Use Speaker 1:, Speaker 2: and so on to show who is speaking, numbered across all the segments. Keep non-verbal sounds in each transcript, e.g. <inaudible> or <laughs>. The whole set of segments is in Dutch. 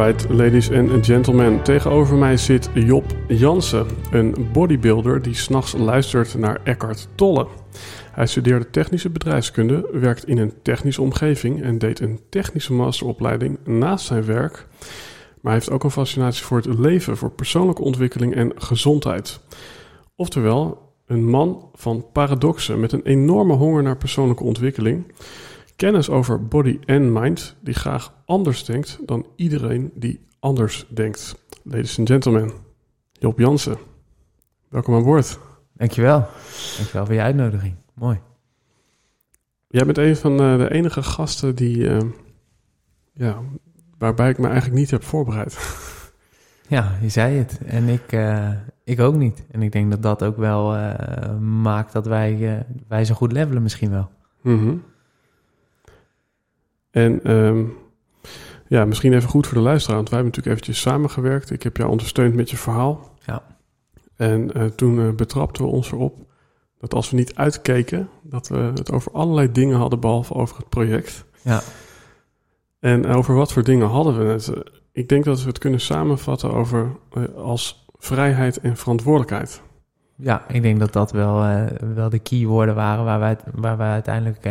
Speaker 1: Ladies and gentlemen. Tegenover mij zit Job Jansen, een bodybuilder die s'nachts luistert naar Eckhart Tolle. Hij studeerde technische bedrijfskunde, werkt in een technische omgeving en deed een technische masteropleiding naast zijn werk. Maar hij heeft ook een fascinatie voor het leven, voor persoonlijke ontwikkeling en gezondheid. Oftewel, een man van paradoxen met een enorme honger naar persoonlijke ontwikkeling kennis over body en mind die graag anders denkt dan iedereen die anders denkt. Ladies and gentlemen, Job Jansen, welkom aan boord.
Speaker 2: Dankjewel. Dankjewel voor je uitnodiging. Mooi.
Speaker 1: Jij bent een van eh, de enige gasten die, uh, ja, waarbij ik me eigenlijk niet heb voorbereid. <laughs>
Speaker 2: Ja, je zei het. En ik, uh, ik ook niet. En ik denk dat dat ook wel maakt dat wij, wij zo goed levelen misschien wel.
Speaker 1: Mm en um, ja, misschien even goed voor de luisteraar, want wij hebben natuurlijk eventjes samengewerkt. Ik heb jou ondersteund met je verhaal.
Speaker 2: Ja.
Speaker 1: En uh, toen uh, betrapten we ons erop dat als we niet uitkeken, dat we het over allerlei dingen hadden, behalve over het project.
Speaker 2: Ja.
Speaker 1: En over wat voor dingen hadden we het? Ik denk dat we het kunnen samenvatten over uh, als vrijheid en verantwoordelijkheid.
Speaker 2: Ja, ik denk dat dat wel, wel de keywoorden waren waar wij, waar wij uiteindelijk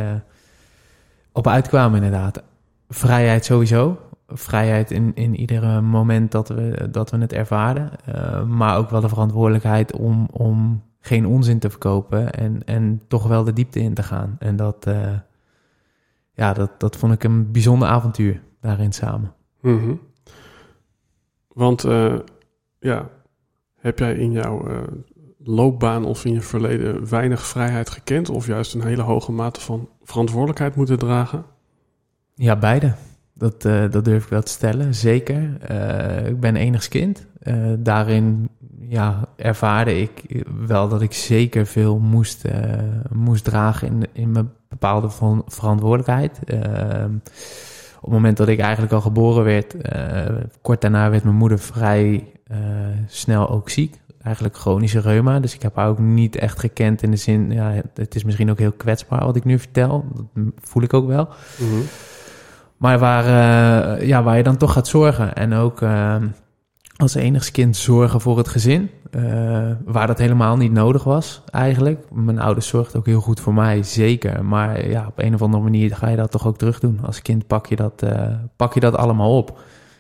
Speaker 2: op uitkwamen inderdaad. Vrijheid sowieso. Vrijheid in, in ieder moment dat we, dat we het ervaren. Uh, maar ook wel de verantwoordelijkheid om, om geen onzin te verkopen en, en toch wel de diepte in te gaan. En dat, uh, ja, dat, dat vond ik een bijzonder avontuur daarin samen.
Speaker 1: -hmm. Want uh, ja, heb jij in jouw loopbaan of in je verleden weinig vrijheid gekend of juist een hele hoge mate van verantwoordelijkheid moeten dragen?
Speaker 2: Ja, beide. Dat, uh, dat durf ik wel te stellen, zeker. Uh, ik ben enigskind. Uh, daarin ja, ervaarde ik wel dat ik zeker veel moest, moest dragen in, in mijn bepaalde verantwoordelijkheid. op het moment dat ik eigenlijk al geboren werd, kort daarna werd mijn moeder vrij snel ook ziek eigenlijk chronische reuma. Dus ik heb haar ook niet echt gekend in de zin, ja, het is misschien ook heel kwetsbaar wat ik nu vertel. Dat voel ik ook wel. Mm -hmm. Maar waar, uh, ja, waar je dan toch gaat zorgen. En ook uh, als enigskind zorgen voor het gezin. Uh, waar dat helemaal niet nodig was eigenlijk. Mijn ouders zorgden ook heel goed voor mij, zeker. Maar ja, op een of andere manier ga je dat toch ook terug doen. Als kind pak je dat, pak je dat allemaal op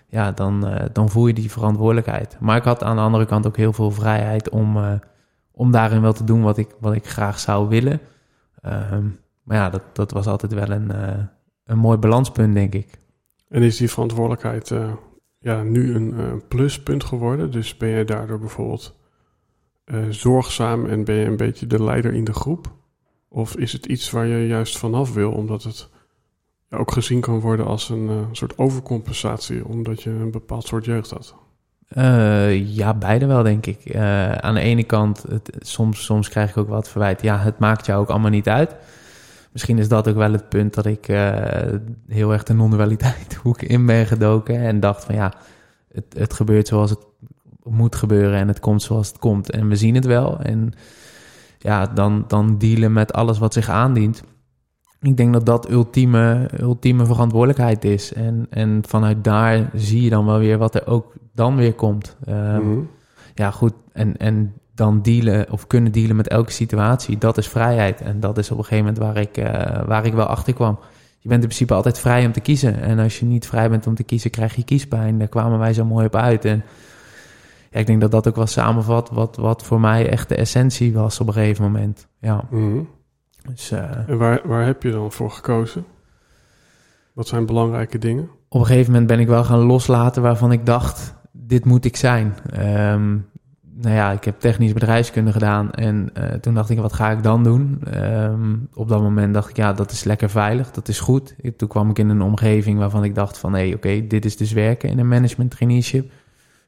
Speaker 2: ja, dan, uh, dan voel je die verantwoordelijkheid. Maar ik had aan de andere kant ook heel veel vrijheid om, uh, om daarin wel te doen wat ik, wat ik graag zou willen. Um, maar ja, dat, dat was altijd wel een, uh, een mooi balanspunt, denk ik.
Speaker 1: En is die verantwoordelijkheid ja, nu een pluspunt geworden? Dus ben je daardoor bijvoorbeeld zorgzaam en ben je een beetje de leider in de groep? Of is het iets waar je juist vanaf wil, omdat het ook gezien kan worden als een uh, soort overcompensatie, omdat je een bepaald soort jeugd had?
Speaker 2: Uh, ja, beide wel, denk ik. Uh, aan de ene kant, het, soms, soms krijg ik ook wat verwijt. Ja, het maakt jou ook allemaal niet uit. Misschien is dat ook wel het punt dat ik heel erg de non-dualiteit hoek in ben gedoken. En dacht van ja, het, het gebeurt zoals het moet gebeuren en het komt zoals het komt. En we zien het wel. En ja, dan, dan dealen met alles wat zich aandient ik denk dat dat ultieme, ultieme verantwoordelijkheid is. En, en vanuit daar zie je dan wel weer wat er ook dan weer komt. Um, Ja, goed. En, en dan dealen of kunnen dealen met elke situatie, dat is vrijheid. En dat is op een gegeven moment waar ik, uh, waar ik wel achter kwam. je bent in principe altijd vrij om te kiezen. En als je niet vrij bent om te kiezen, krijg je kiespijn. Daar kwamen wij zo mooi op uit. En ja, ik denk dat dat ook wel samenvat wat, wat voor mij echt de essentie was op een gegeven moment. Ja.
Speaker 1: Mhm.
Speaker 2: Dus, uh,
Speaker 1: En waar, waar heb je dan voor gekozen? Wat zijn belangrijke dingen?
Speaker 2: op een gegeven moment ben ik wel gaan loslaten waarvan ik dacht, dit moet ik zijn. Ehm, nou ja, ik heb technisch bedrijfskunde gedaan en eh, toen dacht ik, wat ga ik dan doen? Ehm, op dat moment dacht ik, ja, dat is lekker veilig, dat is goed. Ik- Toen kwam ik in een omgeving waarvan ik dacht van, hé, hey, oké, dit is dus werken in een management traineeship.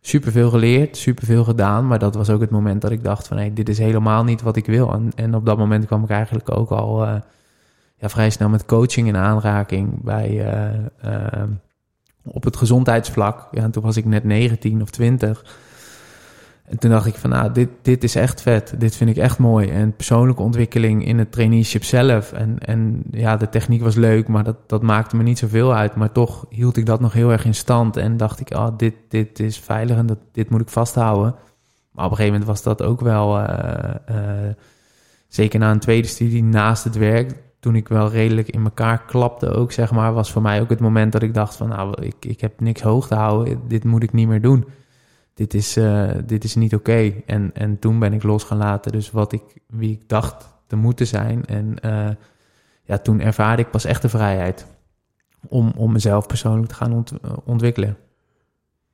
Speaker 2: Superveel geleerd, superveel gedaan, maar dat was ook het moment dat ik dacht van, hé, dit is helemaal niet wat ik wil. En, en op dat moment kwam ik eigenlijk ook al eh, ja, vrij snel met coaching in aanraking bij... eh, eh, op het gezondheidsvlak. Ja, en toen was ik net 19 of 20. En toen dacht ik van, nou, dit, dit is echt vet. Dit vind ik echt mooi. En persoonlijke ontwikkeling in het traineeship zelf. En, en ja, de techniek was leuk, maar dat, dat maakte me niet zoveel uit. Maar toch hield ik dat nog heel erg in stand. En dacht ik, oh, dit, dit is veilig en dat, dit moet ik vasthouden. Maar op een gegeven moment was dat ook wel... eh, eh, zeker na een tweede studie naast het werk toen ik wel redelijk in elkaar klapte ook, zeg maar, was voor mij ook het moment dat ik dacht van, nou, ik, ik heb niks hoog te houden, dit moet ik niet meer doen. Dit is, eh, dit is niet oké. En, en toen ben ik los gaan laten, dus wat ik, wie ik dacht te moeten zijn. En eh, ja, toen ervaarde ik pas echt de vrijheid om, om mezelf persoonlijk te gaan ont- ontwikkelen.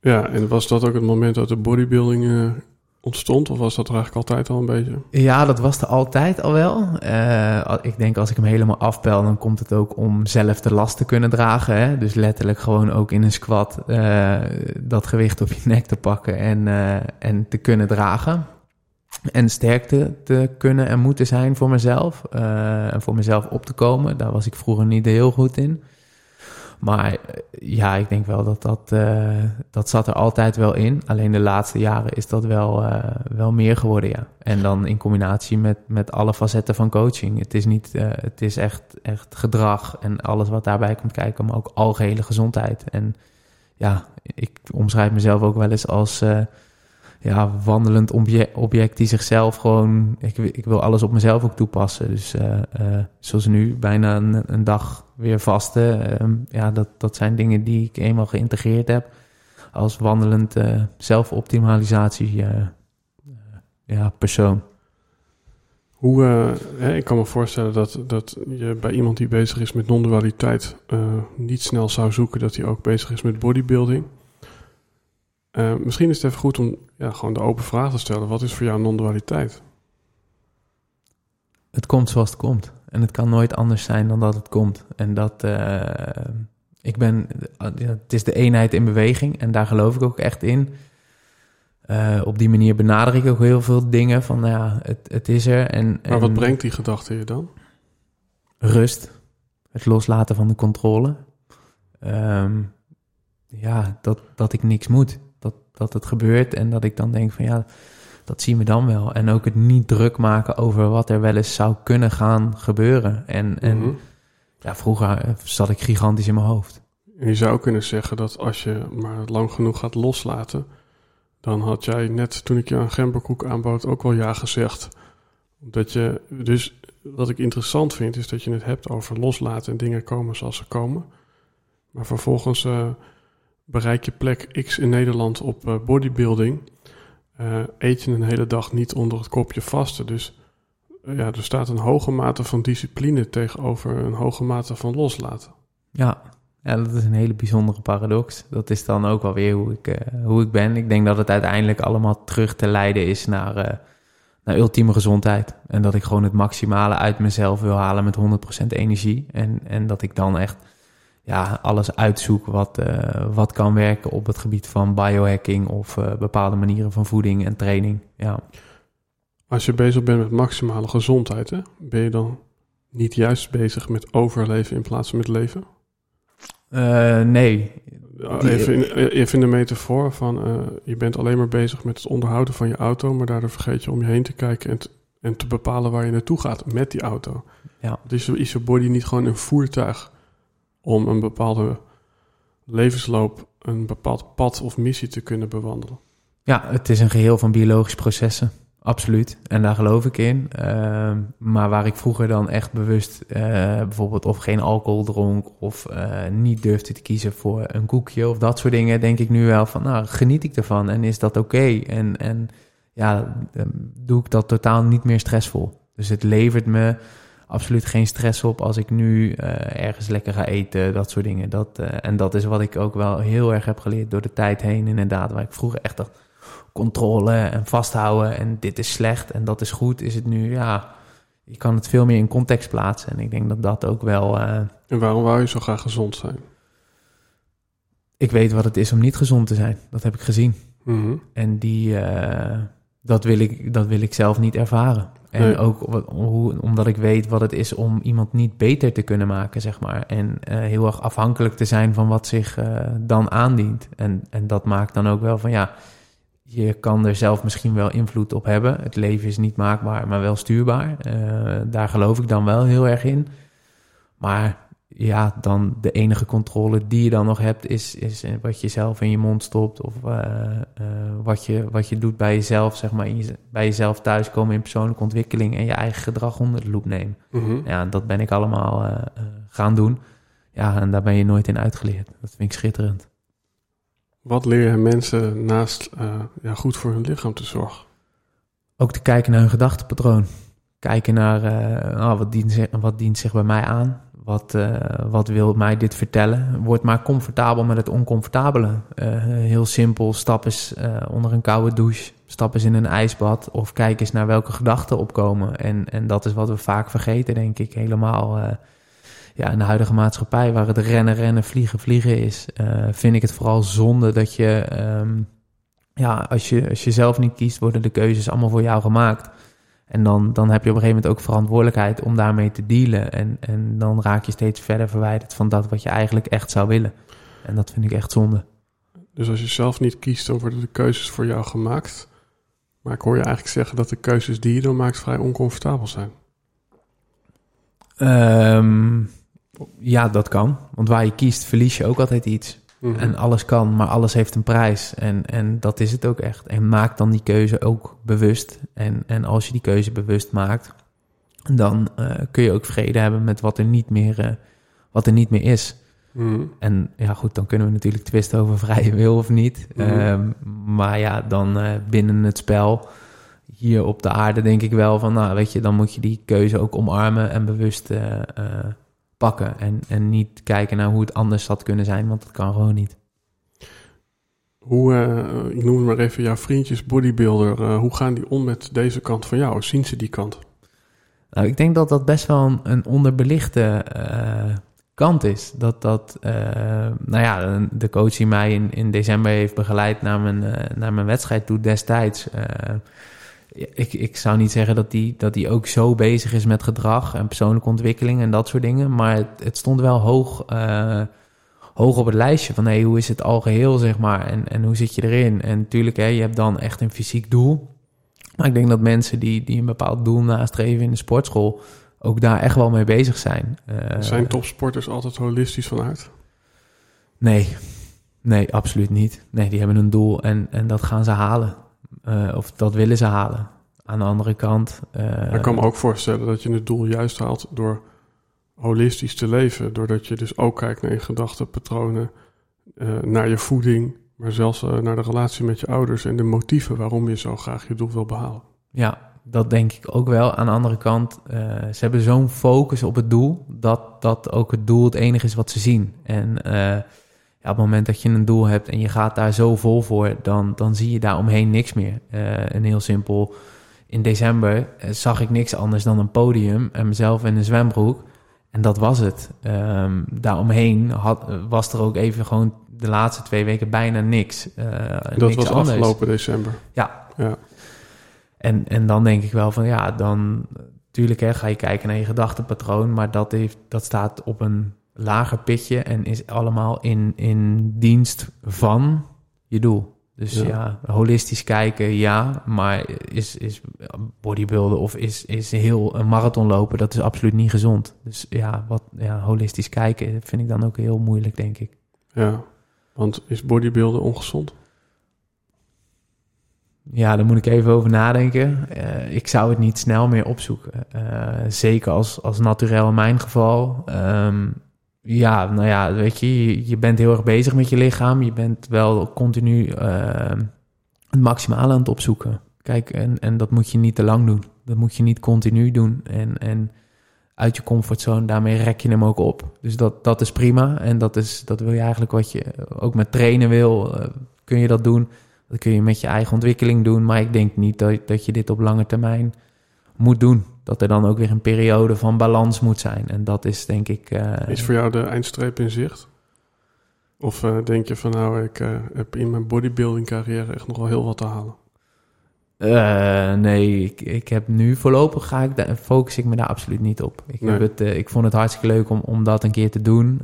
Speaker 1: Ja, en was dat ook het moment dat de bodybuilding eh, ontstond? Of was dat er eigenlijk altijd al een beetje?
Speaker 2: Ja, dat was er altijd al wel. Eh, ik denk als ik hem helemaal afpel, dan komt het ook om zelf de last te kunnen dragen. Hè? Dus letterlijk gewoon ook in een squat eh, dat gewicht op je nek te pakken en, eh, en te kunnen dragen. En sterk te, kunnen en moeten zijn voor mezelf. en voor mezelf op te komen. Daar was ik vroeger niet heel goed in. Maar eh, ja, ik denk wel dat dat, eh, dat zat er altijd wel in. Alleen de laatste jaren is dat wel, eh, wel meer geworden, ja. En dan in combinatie met, met alle facetten van coaching. Het is niet, het is echt, echt gedrag en alles wat daarbij komt kijken, maar ook algehele gezondheid. En ja, ik omschrijf mezelf ook wel eens als ja, wandelend obje- object die zichzelf gewoon. Ik, ik wil alles op mezelf ook toepassen. Dus eh, eh, zoals nu, bijna een, een dag weer vasten. ehm, ja, dat, dat zijn dingen die ik eenmaal geïntegreerd heb als wandelend eh, zelfoptimalisatie ja, persoon.
Speaker 1: Hoe, ik kan me voorstellen dat, dat je bij iemand die bezig is met non-dualiteit niet snel zou zoeken dat hij ook bezig is met bodybuilding. Eh, misschien is het even goed om ja, gewoon de open vraag te stellen. Wat is voor jou non-dualiteit?
Speaker 2: Het komt zoals het komt. En het kan nooit anders zijn dan dat het komt. En dat, eh, ik ben, het is de eenheid in beweging en daar geloof ik ook echt in. Eh, op die manier benader ik ook heel veel dingen van, nou ja, het, het is er. En,
Speaker 1: Maar wat
Speaker 2: en
Speaker 1: brengt die gedachte je dan?
Speaker 2: Rust, het loslaten van de controle. Ehm, ja, dat, dat ik niks moet. Dat, het gebeurt en dat ik dan denk van ja, dat zien we dan wel. En ook het niet druk maken over wat er wel eens zou kunnen gaan gebeuren. En, en
Speaker 1: Mhm.
Speaker 2: ja, vroeger eh, zat ik gigantisch in mijn hoofd.
Speaker 1: En je zou kunnen zeggen dat als je maar lang genoeg gaat loslaten, dan had jij net toen ik je een gemberkoek aanbood ook wel ja gezegd. Dat je, dus wat ik interessant vind is dat je het hebt over loslaten en dingen komen zoals ze komen. Maar vervolgens eh, bereik je plek X in Nederland op eh, bodybuilding. eh, eet je een hele dag niet onder het kopje vasten. Dus eh, ja, er staat een hoge mate van discipline tegenover een hoge mate van loslaten.
Speaker 2: Ja, ja, dat is een hele bijzondere paradox. Dat is dan ook wel weer hoe ik, hoe ik ben. Ik denk dat het uiteindelijk allemaal terug te leiden is naar, naar ultieme gezondheid. En dat ik gewoon het maximale uit mezelf wil halen met 100% energie. En, en dat ik dan echt ja, alles uitzoek wat, eh, wat kan werken op het gebied van biohacking of eh, bepaalde manieren van voeding en training. Ja.
Speaker 1: Als je bezig bent met maximale gezondheid, hè, ben je dan niet juist bezig met overleven in plaats van met leven?
Speaker 2: Eh, nee,
Speaker 1: Even in, even in de metafoor van je bent alleen maar bezig met het onderhouden van je auto, maar daardoor vergeet je om je heen te kijken en te, en te bepalen waar je naartoe gaat met die auto.
Speaker 2: Ja.
Speaker 1: Dus is je body niet gewoon een voertuig om een bepaalde levensloop, een bepaald pad of missie te kunnen bewandelen?
Speaker 2: Ja, het is een geheel van biologische processen. Absoluut. En daar geloof ik in. Ehm, maar waar ik vroeger dan echt bewust eh, bijvoorbeeld of geen alcohol dronk of eh, niet durfde te kiezen voor een koekje of dat soort dingen, denk ik nu wel van, nou, geniet ik ervan en is dat oké? En, en ja, ehm, doe ik dat totaal niet meer stressvol. Dus het levert me absoluut geen stress op als ik nu eh, ergens lekker ga eten, dat soort dingen. Dat, en dat is wat ik ook wel heel erg heb geleerd door de tijd heen, inderdaad, waar ik vroeger echt dacht controle en vasthouden en dit is slecht en dat is goed, is het nu, ja, je kan het veel meer in context plaatsen. En ik denk dat dat ook wel... Uh,
Speaker 1: en waarom wou je zo graag gezond zijn?
Speaker 2: Ik weet wat het is om niet gezond te zijn. Dat heb ik gezien.
Speaker 1: Mhm.
Speaker 2: En die, dat, wil ik, dat wil ik zelf niet ervaren. En ook hoe, omdat ik weet wat het is om iemand niet beter te kunnen maken, zeg maar. En uh, heel erg afhankelijk te zijn van wat zich dan aandient. En, en dat maakt dan ook wel van ja je kan er zelf misschien wel invloed op hebben. Het leven is niet maakbaar, maar wel stuurbaar. Uh, daar geloof ik dan wel heel erg in. Maar ja, dan de enige controle die je dan nog hebt, is, is wat je zelf in je mond stopt. Of uh, uh, wat, je, wat je doet bij jezelf, zeg maar. Je, bij jezelf thuiskomen in persoonlijke ontwikkeling en je eigen gedrag onder de loep nemen.
Speaker 1: Mhm.
Speaker 2: Ja, dat ben ik allemaal gaan doen. Ja, en daar ben je nooit in uitgeleerd. Dat vind ik schitterend.
Speaker 1: Wat leren mensen naast ja, goed voor hun lichaam te zorgen?
Speaker 2: Ook te kijken naar hun gedachtenpatroon. Kijken naar oh, wat, dient, wat dient zich bij mij aan. Wat, uh, wat wil mij dit vertellen? Word maar comfortabel met het oncomfortabele. heel simpel, stap eens onder een koude douche. Stap eens in een ijsbad. Of kijk eens naar welke gedachten opkomen. En, en dat is wat we vaak vergeten, denk ik. Helemaal ja, in de huidige maatschappij, waar het rennen, rennen, vliegen, vliegen is, vind ik het vooral zonde dat je, um, ja, als je, als je zelf niet kiest, worden de keuzes allemaal voor jou gemaakt. En dan, dan heb je op een gegeven moment ook verantwoordelijkheid om daarmee te dealen. En, en dan raak je steeds verder verwijderd van dat wat je eigenlijk echt zou willen. En dat vind ik echt zonde.
Speaker 1: Dus als je zelf niet kiest, dan worden de keuzes voor jou gemaakt. Maar ik hoor je eigenlijk zeggen dat de keuzes die je dan maakt vrij oncomfortabel zijn.
Speaker 2: Um, ja, dat kan. Want waar je kiest, verlies je ook altijd iets.
Speaker 1: Mhm.
Speaker 2: En alles kan, maar alles heeft een prijs. En, en dat is het ook echt. En maak dan die keuze ook bewust. En, en als je die keuze bewust maakt, dan uh, kun je ook vrede hebben met wat er niet meer, uh, wat er niet meer is.
Speaker 1: Mhm.
Speaker 2: En ja, goed, dan kunnen we natuurlijk twisten over <laughs> vrije wil of niet.
Speaker 1: Mhm.
Speaker 2: Um, maar ja, dan uh, binnen het spel hier op de aarde denk ik wel van, nou weet je, dan moet je die keuze ook omarmen en bewust pakken. En, en niet kijken naar hoe het anders had kunnen zijn, want dat kan gewoon niet.
Speaker 1: Hoe, uh, ik noem maar even jouw vriendjes bodybuilder. Uh, hoe gaan die om met deze kant van jou? Zien ze die kant?
Speaker 2: Nou, ik denk dat dat best wel een, een onderbelichte uh, kant is. Dat dat, nou ja, de coach die mij in, in december heeft begeleid naar mijn, naar mijn wedstrijd toe destijds ik, ik zou niet zeggen dat die, dat die ook zo bezig is met gedrag en persoonlijke ontwikkeling en dat soort dingen. Maar het, het stond wel hoog, uh, hoog op het lijstje van hey, hoe is het algeheel, zeg maar. En, en hoe zit je erin? En natuurlijk, hè, je hebt dan echt een fysiek doel. Maar ik denk dat mensen die, die een bepaald doel nastreven in de sportschool ook daar echt wel mee bezig zijn.
Speaker 1: Uh, zijn topsporters altijd holistisch van aard?
Speaker 2: Nee, nee, absoluut niet. Nee, die hebben een doel en, en dat gaan ze halen. Uh, of dat willen ze halen. Aan de andere kant. Uh,
Speaker 1: ik kan me ook voorstellen dat je het doel juist haalt door holistisch te leven. Doordat je dus ook kijkt naar je gedachten, patronen, uh, naar je voeding, maar zelfs naar de relatie met je ouders en de motieven waarom je zo graag je doel wil behalen.
Speaker 2: Ja, dat denk ik ook wel. Aan de andere kant, ze hebben zo'n focus op het doel dat dat ook het doel het enige is wat ze zien. En ja, op het moment dat je een doel hebt en je gaat daar zo vol voor, dan, dan zie je daar omheen niks meer. Uh, een heel simpel. In december uh, zag ik niks anders dan een podium en mezelf in een zwembroek. En dat was het. Um, daaromheen had, was er ook even gewoon de laatste twee weken bijna niks. Uh,
Speaker 1: dat
Speaker 2: niks
Speaker 1: was
Speaker 2: anders.
Speaker 1: afgelopen december.
Speaker 2: Ja.
Speaker 1: ja.
Speaker 2: En, en dan denk ik wel van ja, dan natuurlijk hè, ga je kijken naar je gedachtenpatroon, maar dat, heeft, dat staat op een lager pitje en is allemaal in, in dienst van je doel. Dus ja. ja, holistisch kijken, ja, maar is, is bodybuilden of is, is heel een marathon lopen, dat is absoluut niet gezond. Dus ja, wat, ja, holistisch kijken vind ik dan ook heel moeilijk, denk ik.
Speaker 1: Ja, want is bodybuilden ongezond?
Speaker 2: Ja, daar moet ik even over nadenken. Uh, ik zou het niet snel meer opzoeken. Uh, zeker als, als naturel in mijn geval. Um, ja, nou ja, weet je, je, bent heel erg bezig met je lichaam. Je bent wel continu uh, het maximale aan het opzoeken. Kijk, en, en dat moet je niet te lang doen. Dat moet je niet continu doen. En, en uit je comfortzone, daarmee rek je hem ook op. Dus dat, dat is prima. En dat, is, dat wil je eigenlijk wat je ook met trainen wil. Uh, kun je dat doen. Dat kun je met je eigen ontwikkeling doen. Maar ik denk niet dat, dat je dit op lange termijn moet doen. Dat er dan ook weer een periode van balans moet zijn. En dat is denk ik. Uh,
Speaker 1: is voor jou de eindstreep in zicht? Of uh, denk je van nou, ik uh, heb in mijn bodybuilding carrière echt nog wel heel wat te halen?
Speaker 2: nee, ik, ik heb nu voorlopig ga ik daar, focus ik me daar absoluut niet op. Ik, nee. heb het, ik vond het hartstikke leuk om, om dat een keer te doen.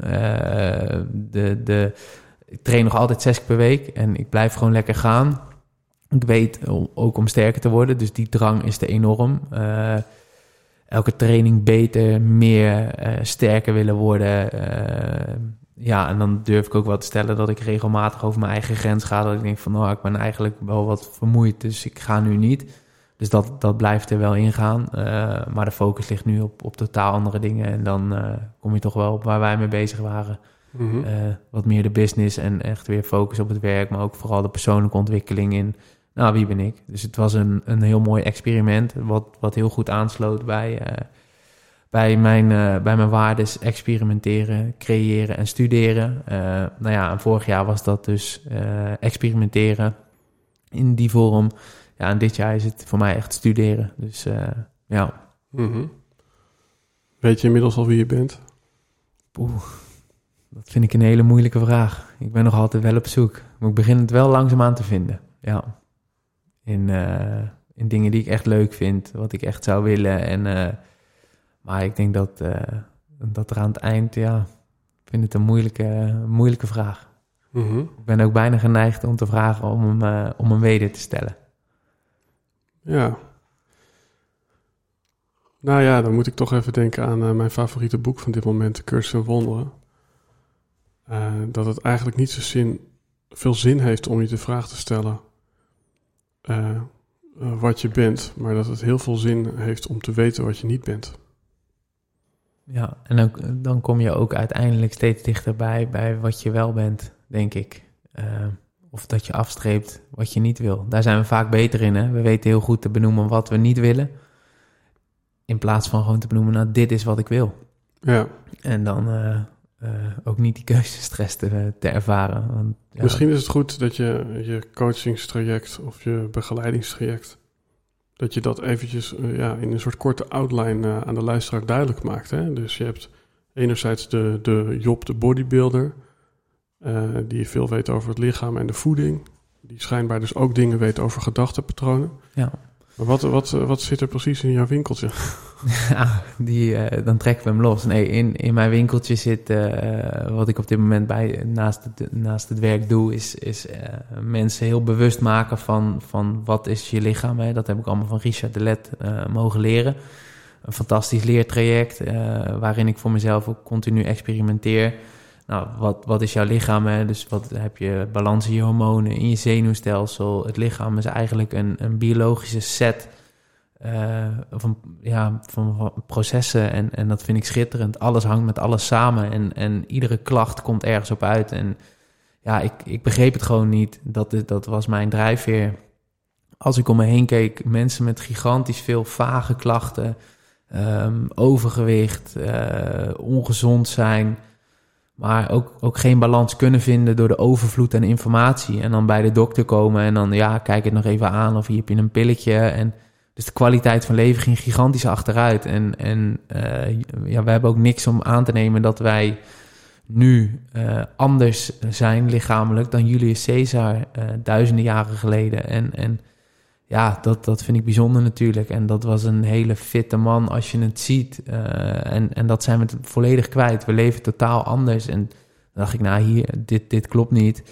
Speaker 2: de, de, ik train nog altijd zes keer per week en ik blijf gewoon lekker gaan. Ik weet ook om sterker te worden, dus die drang is te enorm. Elke training beter, meer, uh, sterker willen worden. Uh, ja, en dan durf ik ook wel te stellen dat ik regelmatig over mijn eigen grens ga. Dat ik denk van, oh, ik ben eigenlijk wel wat vermoeid, dus ik ga nu niet. Dus dat, dat blijft er wel ingaan. maar de focus ligt nu op, op totaal andere dingen. En dan kom je toch wel op waar wij mee bezig waren. Mm -hmm. wat meer de business en echt weer focus op het werk, maar ook vooral de persoonlijke ontwikkeling in nou, wie ben ik? Dus het was een, een heel mooi experiment, wat, wat heel goed aansloot bij, uh, bij, mijn, uh, bij mijn waardes experimenteren, creëren en studeren. Uh, nou ja, en vorig jaar was dat dus experimenteren in die vorm. Ja, en dit jaar is het voor mij echt studeren. Dus ja.
Speaker 1: Mm -hmm. Weet je inmiddels al wie je bent?
Speaker 2: Oeh, dat vind ik een hele moeilijke vraag. Ik ben nog altijd wel op zoek. Maar ik begin het wel langzaamaan te vinden. Ja in, uh, in dingen die ik echt leuk vind, wat ik echt zou willen. En, uh, maar ik denk dat, uh, dat er aan het eind, ja, ik vind het een moeilijke, moeilijke vraag. Mm -hmm. Ik ben ook bijna geneigd om te vragen om hem, om hem weder te stellen.
Speaker 1: Ja. Nou ja, dan moet ik toch even denken aan mijn favoriete boek van dit moment, De Cursus en Wonderen. dat het eigenlijk niet zo zin, veel zin heeft om je de vraag te stellen uh, wat je bent, maar dat het heel veel zin heeft om te weten wat je niet bent.
Speaker 2: Ja, en dan, dan kom je ook uiteindelijk steeds dichterbij bij wat je wel bent, denk ik. Uh, of dat je afstreept wat je niet wil. Daar zijn we vaak beter in. Hè? We weten heel goed te benoemen wat we niet willen. In plaats van gewoon te benoemen, nou, dit is wat ik wil.
Speaker 1: Ja.
Speaker 2: En dan, uh, uh, ook niet die keuzestress te, te ervaren. Want,
Speaker 1: ja. Misschien is het goed dat je je coachingstraject of je begeleidingstraject, dat je dat eventjes uh, ja, in een soort korte outline uh, aan de luisteraar duidelijk maakt. Hè? Dus je hebt enerzijds de, de Job, de bodybuilder, die veel weet over het lichaam en de voeding. Die schijnbaar dus ook dingen weet over gedachtenpatronen.
Speaker 2: Ja.
Speaker 1: Maar wat, wat, wat zit er precies in jouw winkeltje?
Speaker 2: Ja, <laughs> die, uh, dan trekken we hem los. Nee, in, in mijn winkeltje zit, uh, wat ik op dit moment bij, naast, het, naast het werk doe, is, is uh, mensen heel bewust maken van, van wat is je lichaam. Hè? Dat heb ik allemaal van Richard de Let mogen leren. Een fantastisch leertraject, waarin ik voor mezelf ook continu experimenteer. Nou, wat, wat is jouw lichaam? Hè? Dus wat heb je balans in je hormonen, in je zenuwstelsel? Het lichaam is eigenlijk een, een biologische set van, ja, van, processen. En, en dat vind ik schitterend. Alles hangt met alles samen. En, en iedere klacht komt ergens op uit. En ja, ik, ik begreep het gewoon niet. Dat, dat was mijn drijfveer. Als ik om me heen keek, mensen met gigantisch veel vage klachten, um, overgewicht, uh, ongezond zijn, maar ook, ook geen balans kunnen vinden door de overvloed aan informatie. En dan bij de dokter komen en dan, ja, kijk het nog even aan of hier heb je een pilletje. En dus de kwaliteit van leven ging gigantisch achteruit. En, en uh, ja, we hebben ook niks om aan te nemen dat wij nu uh, anders zijn lichamelijk dan Julius Caesar uh, duizenden jaren geleden. En, en ja, dat, dat vind ik bijzonder natuurlijk. En dat was een hele fitte man als je het ziet. en, en dat zijn we volledig kwijt. We leven totaal anders. En dan dacht ik, nou hier, dit, dit klopt niet.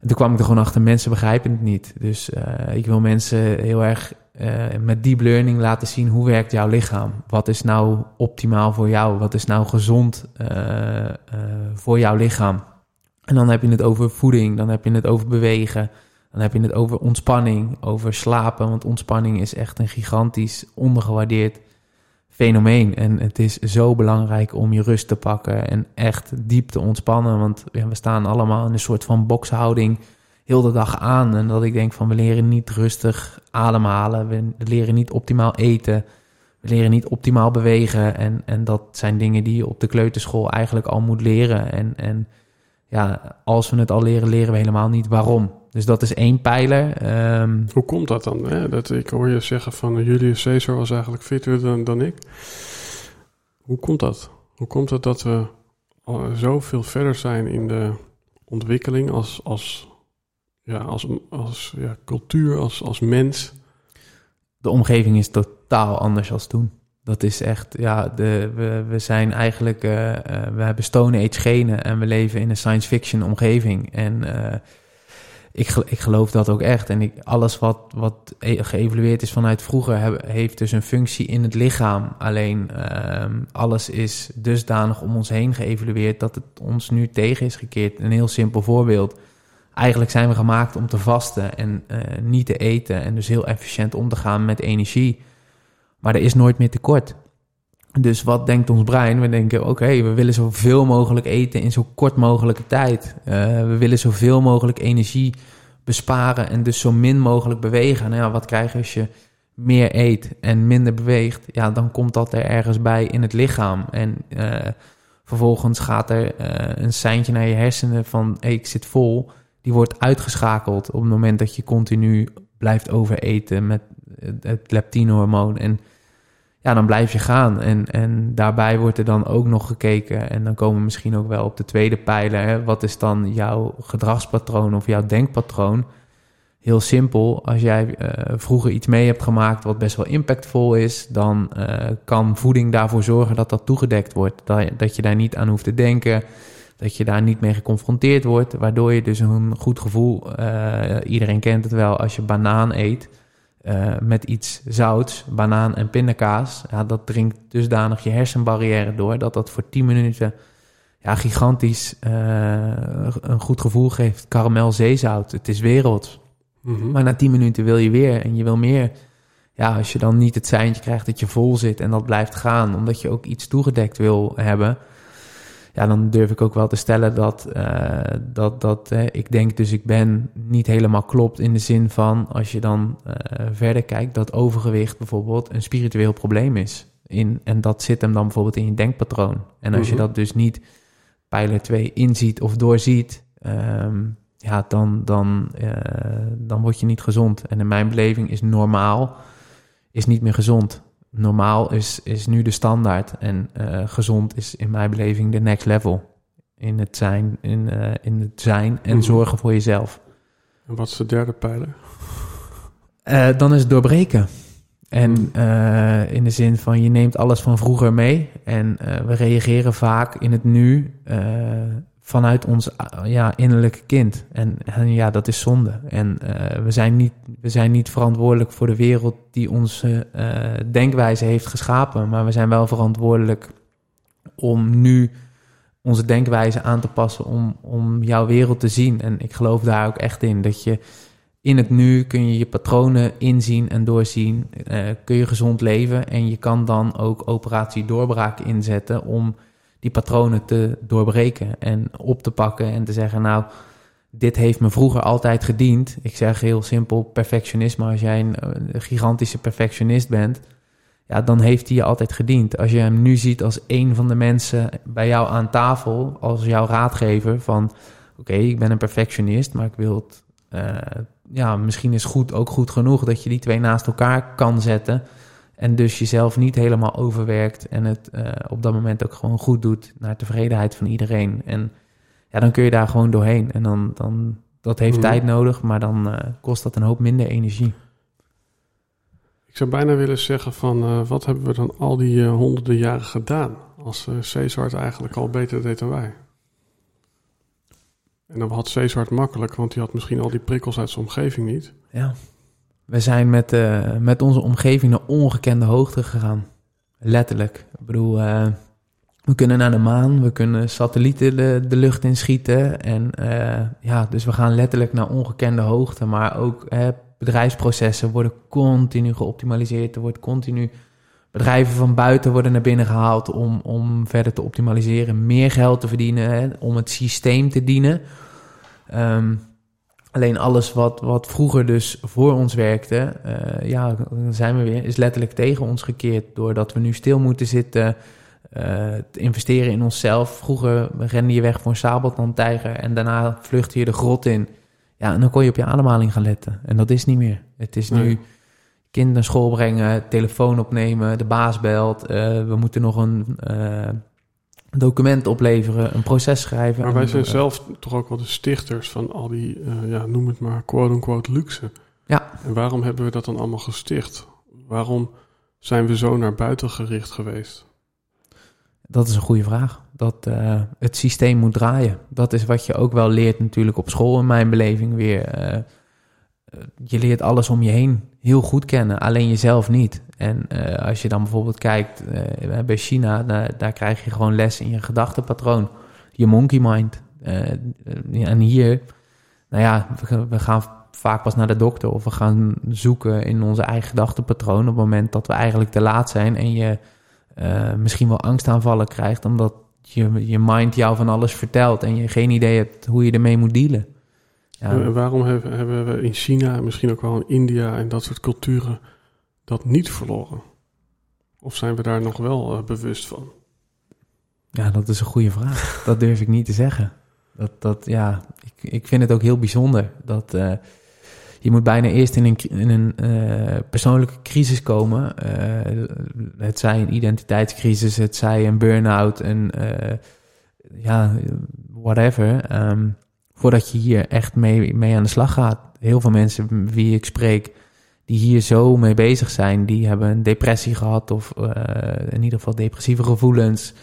Speaker 2: En toen kwam ik er gewoon achter, mensen begrijpen het niet. Dus ik wil mensen heel erg uh, met deep learning laten zien hoe werkt jouw lichaam. Wat is nou optimaal voor jou? Wat is nou gezond uh, voor jouw lichaam? En dan heb je het over voeding, dan heb je het over bewegen, Dan heb je het over ontspanning, over slapen. Want ontspanning is echt een gigantisch ondergewaardeerd fenomeen. En het is zo belangrijk om je rust te pakken en echt diep te ontspannen. Want ja, we staan allemaal in een soort van bokshouding heel de dag aan. En dat ik denk van we leren niet rustig ademhalen. We leren niet optimaal eten. We leren niet optimaal bewegen. En, en dat zijn dingen die je op de kleuterschool eigenlijk al moet leren. En, en ja, als we het al leren, leren we helemaal niet waarom. Dus dat is één pijler. Ehm,
Speaker 1: Hoe komt dat dan? Hè? Dat, ik hoor je zeggen van uh, Julius Caesar was eigenlijk fitter dan, dan ik. Hoe komt dat? Hoe komt het dat we zoveel verder zijn in de ontwikkeling als, als, ja, als, als ja, cultuur, als, als mens?
Speaker 2: De omgeving is totaal anders als toen. Dat is echt, ja, de, we, we zijn eigenlijk, uh, uh, we hebben Stone Age genen en we leven in een science fiction omgeving. En uh, ik, ik geloof dat ook echt. En ik, alles wat, wat e-, geëvalueerd is vanuit vroeger, heeft dus een functie in het lichaam. Alleen alles is dusdanig om ons heen geëvalueerd dat het ons nu tegen is gekeerd. Een heel simpel voorbeeld. Eigenlijk zijn we gemaakt om te vasten en niet te eten. En dus heel efficiënt om te gaan met energie. Maar er is nooit meer tekort. Dus wat denkt ons brein? We denken, oké, we willen zoveel mogelijk eten in zo kort mogelijke tijd. Uh, we willen zoveel mogelijk energie besparen en dus zo min mogelijk bewegen. Nou ja, wat krijg je als je meer eet en minder beweegt? Ja, dan komt dat er ergens bij in het lichaam. En uh, vervolgens gaat er uh, een seintje naar je hersenen van, ik zit vol. Die wordt uitgeschakeld op het moment dat je continu blijft overeten met het leptinehormoon. En ja, dan blijf je gaan. En, en daarbij wordt er dan ook nog gekeken. En dan komen we misschien ook wel op de tweede pijler. Hè? Wat is dan jouw gedragspatroon of jouw denkpatroon? Heel simpel, als jij uh, vroeger iets mee hebt gemaakt wat best wel impactvol is, dan uh, kan voeding daarvoor zorgen dat dat toegedekt wordt. Dat, dat je daar niet aan hoeft te denken, dat je daar niet mee geconfronteerd wordt, waardoor je dus een goed gevoel, uh, iedereen kent het wel, als je banaan eet, uh, met iets zouts, banaan en pindakaas. Ja, dat dringt dusdanig je hersenbarrière door dat dat voor 10 minuten ja, gigantisch uh, een goed gevoel geeft. Karamel zeezout, het is wereld. Mm -hmm. Maar na 10 minuten wil je weer en je wil meer. Ja, als je dan niet het seintje krijgt dat je vol zit en dat blijft gaan, omdat je ook iets toegedekt wil hebben. Ja, dan durf ik ook wel te stellen dat, uh, dat, dat uh, ik denk dus ik ben niet helemaal klopt in de zin van als je dan uh, verder kijkt dat overgewicht bijvoorbeeld een spiritueel probleem is. In, en dat zit hem dan bijvoorbeeld in je denkpatroon. En als je dat dus niet pijler 2 inziet of doorziet, um, ja, dan, dan, dan word je niet gezond. En in mijn beleving is normaal is niet meer gezond normaal is, is nu de standaard. En uh, gezond is in mijn beleving de next level. In het zijn, in, uh, in het zijn en mm. zorgen voor jezelf.
Speaker 1: En wat is de derde pijler?
Speaker 2: Uh, dan is het doorbreken. En mm. in de zin van je neemt alles van vroeger mee. En we reageren vaak in het nu vanuit ons ja, innerlijke kind. En, ja, dat is zonde. En uh, we, zijn niet, we zijn niet verantwoordelijk voor de wereld die onze uh, denkwijze heeft geschapen. Maar we zijn wel verantwoordelijk om nu onze denkwijze aan te passen om, om jouw wereld te zien. En ik geloof daar ook echt in. Dat je in het nu kun je je patronen inzien en doorzien. Kun je gezond leven. En je kan dan ook operatie doorbraak inzetten om die patronen te doorbreken en op te pakken en te zeggen, nou, dit heeft me vroeger altijd gediend. Ik zeg heel simpel perfectionisme. Als jij een, gigantische perfectionist bent, ja, dan heeft hij je altijd gediend. Als je hem nu ziet als een van de mensen bij jou aan tafel, als jouw raadgever van, oké, ik ben een perfectionist, maar ik wil het, uh, ja, misschien is goed ook goed genoeg dat je die twee naast elkaar kan zetten. En dus jezelf niet helemaal overwerkt en het uh, op dat moment ook gewoon goed doet naar tevredenheid van iedereen. En ja, dan kun je daar gewoon doorheen. En dan, dan dat heeft mm. tijd nodig, maar dan uh, kost dat een hoop minder energie.
Speaker 1: Ik zou bijna willen zeggen van uh, wat hebben we dan al die honderden jaren gedaan? Als Caesar het eigenlijk al beter deed dan wij. En dan had Caesar het makkelijk, want hij had misschien al die prikkels uit zijn omgeving niet.
Speaker 2: Ja. We zijn met, uh, met onze omgeving naar ongekende hoogte gegaan. Letterlijk. Ik bedoel, uh, we kunnen naar de maan, we kunnen satellieten de, de lucht inschieten. En uh, ja, dus we gaan letterlijk naar ongekende hoogte. Maar ook bedrijfsprocessen worden continu geoptimaliseerd. Er wordt continu bedrijven van buiten worden naar binnen gehaald om, om verder te optimaliseren, meer geld te verdienen, hè, om het systeem te dienen. Um, alleen alles wat, wat vroeger dus voor ons werkte, uh, ja, dan zijn we weer, is letterlijk tegen ons gekeerd. Doordat we nu stil moeten zitten, uh, te investeren in onszelf. Vroeger rende je weg voor een sabeltandtijger en daarna vluchtte je de grot in. Ja, en dan kon je op je ademhaling gaan letten. En dat is niet meer. Het is nu kind naar school brengen, telefoon opnemen, de baas belt. Uh, we moeten nog een document opleveren, een proces schrijven.
Speaker 1: Maar wij zijn uh, zelf toch ook wel de stichters van al die, ja, noem het maar, quote-unquote luxe.
Speaker 2: Ja.
Speaker 1: En waarom hebben we dat dan allemaal gesticht? Waarom zijn we zo naar buiten gericht geweest?
Speaker 2: Dat is een goede vraag. Dat uh, het systeem moet draaien. Dat is wat je ook wel leert natuurlijk op school in mijn beleving weer. Uh, je leert alles om je heen heel goed kennen, alleen jezelf niet. En uh, als je dan bijvoorbeeld kijkt bij China, daar, krijg je gewoon les in je gedachtenpatroon, je monkey mind. en hier, nou ja, we, gaan vaak pas naar de dokter of we gaan zoeken in onze eigen gedachtenpatroon op het moment dat we eigenlijk te laat zijn en je misschien wel angstaanvallen krijgt, omdat je, je mind jou van alles vertelt en je geen idee hebt hoe je ermee moet dealen.
Speaker 1: Ja. En waarom hebben, we in China, misschien ook wel in India en dat soort culturen, dat niet verloren? Of zijn we daar nog wel uh, bewust van?
Speaker 2: Ja, dat is een goede vraag. <laughs> dat durf ik niet te zeggen. Dat, dat, ja, ik, ik vind het ook heel bijzonder dat. Uh, je moet bijna eerst in een, in een uh, persoonlijke crisis komen. Het zij een identiteitscrisis, het zij een burn-out, een ja, whatever. Um, voordat je hier echt mee, mee aan de slag gaat. Heel veel mensen wie ik spreek, die hier zo mee bezig zijn, die hebben een depressie gehad of in ieder geval depressieve gevoelens.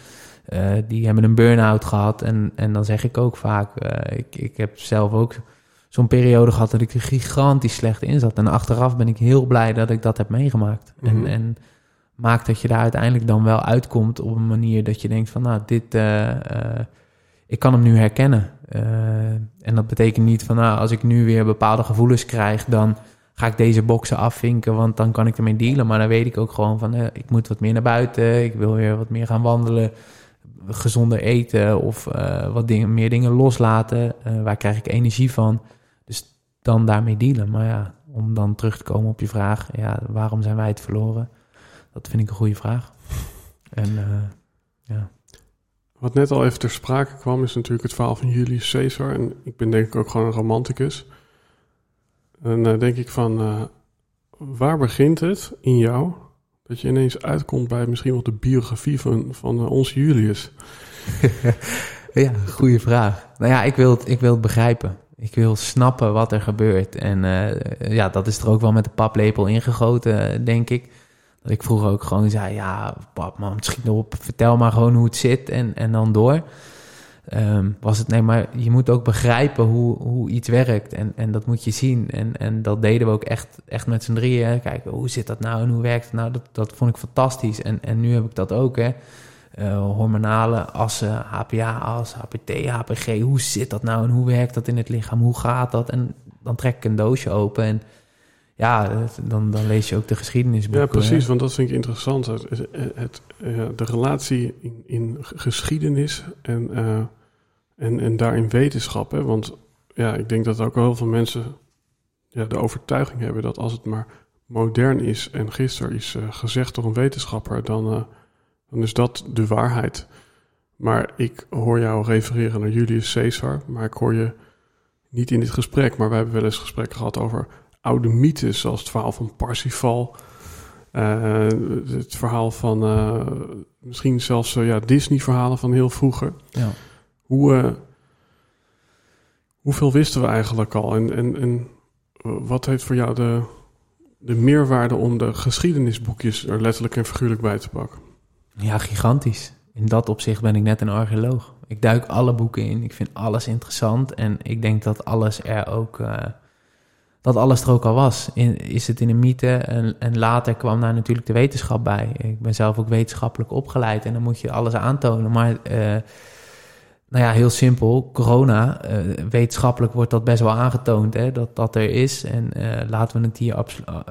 Speaker 2: die hebben een burn-out gehad. En, en dan zeg ik ook vaak, ik, ik heb zelf ook zo'n periode gehad dat ik er gigantisch slecht in zat. En achteraf ben ik heel blij dat ik dat heb meegemaakt. Mm -hmm. en, en maakt dat je daar uiteindelijk dan wel uitkomt op een manier dat je denkt van nou, dit, ik kan hem nu herkennen. Uh, en dat betekent niet van nou, als ik nu weer bepaalde gevoelens krijg, dan ga ik deze boxen afvinken, want dan kan ik ermee dealen. Maar dan weet ik ook gewoon van ik moet wat meer naar buiten, ik wil weer wat meer gaan wandelen gezonder eten of uh, wat dingen, meer dingen loslaten. Uh, waar krijg ik energie van? Dus dan daarmee dealen. Maar ja, om dan terug te komen op je vraag, ja, waarom zijn wij het verloren? Dat vind ik een goede vraag. En uh, ja.
Speaker 1: Wat net al even ter sprake kwam, is natuurlijk het verhaal van Julius Caesar. En ik ben denk ik ook gewoon een romanticus. En dan denk ik van, waar begint het in jou dat je ineens uitkomt bij misschien wel de biografie van, van uh, onze Julius? <laughs>
Speaker 2: ja, goede vraag. Nou ja, ik wil, het, ik wil het begrijpen. Ik wil snappen wat er gebeurt. En ja, dat is er ook wel met de paplepel ingegoten, denk ik. Ik vroeger ook gewoon zei, ja, pap, man, schiet op. Vertel maar gewoon hoe het zit en, en dan door. Um, was het nee, maar je moet ook begrijpen hoe, hoe iets werkt. En, en dat moet je zien. En, en dat deden we ook echt, echt met z'n drieën. Kijken, hoe zit dat nou en hoe werkt het nou? Dat, dat vond ik fantastisch. En, en nu heb ik dat ook, hè. Uh, hormonale assen, HPA-as, HPT, HPG. Hoe zit dat nou en hoe werkt dat in het lichaam? Hoe gaat dat? En dan trek ik een doosje open en ja, dan, dan lees je ook de geschiedenisboeken.
Speaker 1: Ja, precies, want dat vind ik interessant. Het, uh, de relatie in, in geschiedenis en, uh, en, en daarin wetenschap. Hè? Want ja, ik denk dat ook heel veel mensen ja, de overtuiging hebben dat als het maar modern is en gisteren is uh, gezegd door een wetenschapper, dan, dan is dat de waarheid. Maar ik hoor jou refereren naar Julius Caesar, maar ik hoor je niet in dit gesprek, maar we hebben wel eens gesprekken gehad over oude mythes, zoals het verhaal van Parsifal. Uh, het verhaal van uh, misschien zelfs uh, ja, Disney-verhalen van heel vroeger.
Speaker 2: Ja.
Speaker 1: Hoe, hoeveel wisten we eigenlijk al? En, en, en wat heeft voor jou de, de meerwaarde om de geschiedenisboekjes er letterlijk en figuurlijk bij te pakken?
Speaker 2: Ja, gigantisch. In dat opzicht ben ik net een archeoloog. Ik duik alle boeken in. Ik vind alles interessant. En ik denk dat alles er ook dat alles er ook al was. In, is het in een mythe en, en later kwam daar natuurlijk de wetenschap bij. Ik ben zelf ook wetenschappelijk opgeleid en dan moet je alles aantonen. Maar uh, nou ja, heel simpel, corona, uh, wetenschappelijk wordt dat best wel aangetoond, hè, dat dat er is. En uh, laten we het hier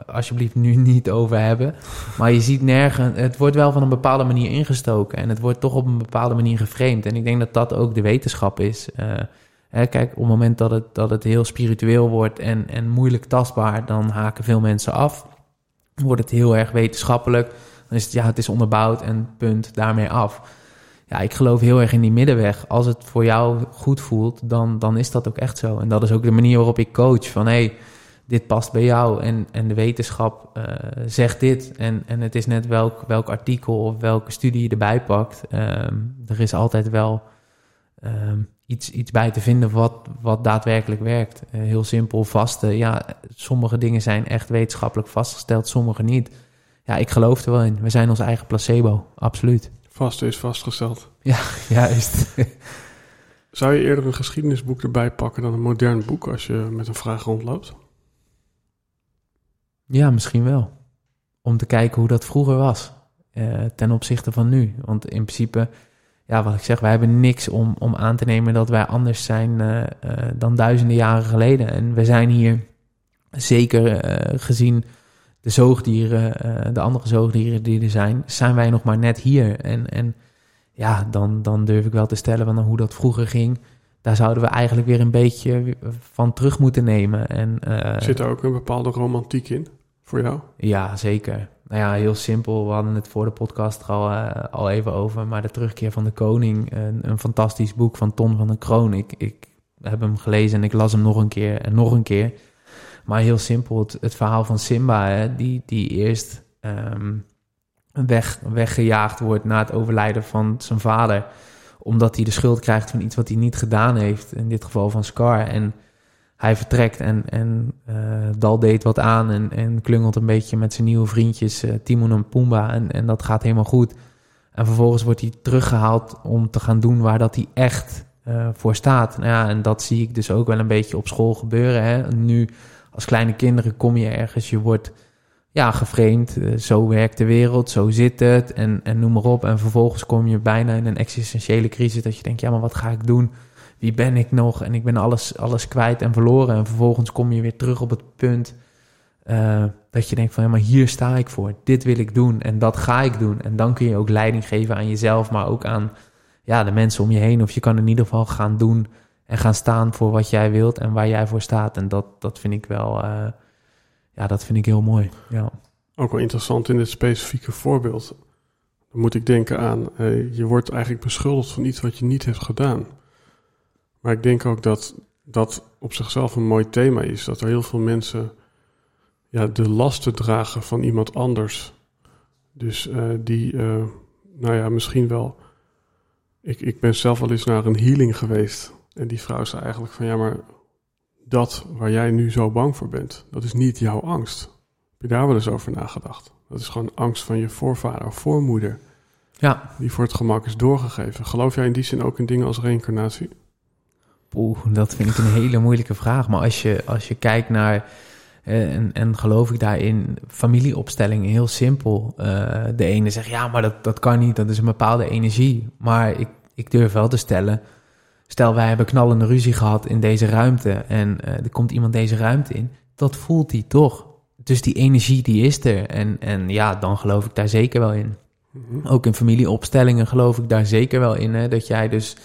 Speaker 2: alsjeblieft nu <laughs> niet over hebben. Maar je ziet nergens, het wordt wel van een bepaalde manier ingestoken en het wordt toch op een bepaalde manier geframed. En ik denk dat dat ook de wetenschap is. Kijk, op het moment dat het, dat het heel spiritueel wordt en, en moeilijk tastbaar, dan haken veel mensen af. Wordt het heel erg wetenschappelijk, dan is het ja, het is onderbouwd en punt, daarmee af. Ja, ik geloof heel erg in die middenweg. Als het voor jou goed voelt, dan, dan is dat ook echt zo. En dat is ook de manier waarop ik coach. Van hé, hey, dit past bij jou en, en de wetenschap uh, zegt dit. En, en het is net welk, welk artikel of welke studie je erbij pakt. Um, er is altijd wel um, iets, iets bij te vinden wat, wat daadwerkelijk werkt. Uh, heel simpel, vaste. Ja, sommige dingen zijn echt wetenschappelijk vastgesteld, sommige niet. Ja, ik geloof er wel in. We zijn ons eigen placebo, absoluut.
Speaker 1: Vaste is vastgesteld. <laughs>
Speaker 2: Ja, juist. <laughs>
Speaker 1: Zou je eerder een geschiedenisboek erbij pakken dan een modern boek als je met een vraag rondloopt?
Speaker 2: Ja, misschien wel. Om te kijken hoe dat vroeger was uh, ten opzichte van nu. Want in principe ja, wat ik zeg, wij hebben niks om, om aan te nemen dat wij anders zijn uh, uh, dan duizenden jaren geleden. En we zijn hier zeker uh, gezien de zoogdieren, de andere zoogdieren die er zijn, zijn wij nog maar net hier. En, en ja, dan, dan durf ik wel te stellen van hoe dat vroeger ging. Daar zouden we eigenlijk weer een beetje van terug moeten nemen. En,
Speaker 1: Zit er ook een bepaalde romantiek in voor jou?
Speaker 2: Ja, zeker. Nou ja, heel simpel. We hadden het voor de podcast al, uh, al even over. Maar de terugkeer van de koning. Een, een fantastisch boek van Ton van den Kroon. Ik, ik heb hem gelezen en ik las hem nog een keer en nog een keer. Maar heel simpel, het, het verhaal van Simba, hè, die, die eerst um, weg, weggejaagd wordt na het overlijden van zijn vader. Omdat hij de schuld krijgt van iets wat hij niet gedaan heeft. In dit geval van Scar. En hij vertrekt en, en uh, Dal deed wat aan en, en klungelt een beetje met zijn nieuwe vriendjes uh, Timon en Pumba en, en dat gaat helemaal goed. En vervolgens wordt hij teruggehaald om te gaan doen waar dat hij echt uh, voor staat. Nou ja, en dat zie ik dus ook wel een beetje op school gebeuren. Hè. Nu als kleine kinderen kom je ergens, je wordt ja, geframed. zo werkt de wereld, zo zit het en, en noem maar op. En vervolgens kom je bijna in een existentiële crisis dat je denkt, ja maar wat ga ik doen? Wie ben ik nog? En ik ben alles, alles kwijt en verloren. En vervolgens kom je weer terug op het punt uh, dat je denkt van, ja, maar hier sta ik voor. Dit wil ik doen en dat ga ik doen. En dan kun je ook leiding geven aan jezelf, maar ook aan ja, de mensen om je heen. Of je kan in ieder geval gaan doen en gaan staan voor wat jij wilt en waar jij voor staat. En dat, dat vind ik wel, uh, ja, dat vind ik heel mooi. Ja.
Speaker 1: Ook wel interessant in dit specifieke voorbeeld. Dan moet ik denken aan, uh, je wordt eigenlijk beschuldigd van iets wat je niet hebt gedaan. Maar ik denk ook dat dat op zichzelf een mooi thema is. Dat er heel veel mensen ja, de lasten dragen van iemand anders. Dus uh, die, uh, nou ja, misschien wel. Ik, ik ben zelf wel eens naar een healing geweest. En die vrouw zei eigenlijk van ja, maar dat waar jij nu zo bang voor bent, dat is niet jouw angst. Heb je daar wel eens over nagedacht? Dat is gewoon angst van je voorvader of voormoeder.
Speaker 2: Ja.
Speaker 1: Die voor het gemak is doorgegeven. Geloof jij in die zin ook in dingen als reïncarnatie?
Speaker 2: Oeh, dat vind ik een hele moeilijke vraag. Maar als je, als je kijkt naar, uh, en, en geloof ik daarin, familieopstellingen, heel simpel. Uh, de ene zegt, ja, maar dat, dat kan niet, dat is een bepaalde energie. Maar ik, ik durf wel te stellen, stel wij hebben knallende ruzie gehad in deze ruimte en uh, er komt iemand deze ruimte in, dat voelt hij toch. Dus die energie die is er. En, en ja, dan geloof ik daar zeker wel in. -hmm. Ook in familieopstellingen geloof ik daar zeker wel in. Hè, dat jij dus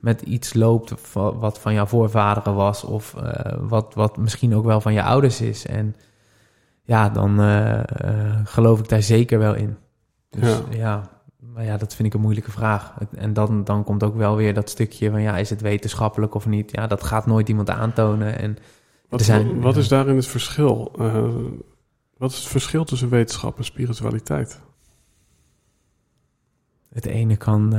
Speaker 2: met iets loopt wat van jouw voorvaderen was, of uh, wat, wat misschien ook wel van je ouders is. En ja, dan uh, uh, geloof ik daar zeker wel in. Dus ja. ja. maar ja, dat vind ik een moeilijke vraag. En dan, dan komt ook wel weer dat stukje van ja, is het wetenschappelijk of niet? Ja, dat gaat nooit iemand aantonen. En
Speaker 1: wat, zijn, wat is daarin het verschil? wat is het verschil tussen wetenschap en spiritualiteit?
Speaker 2: Het ene kan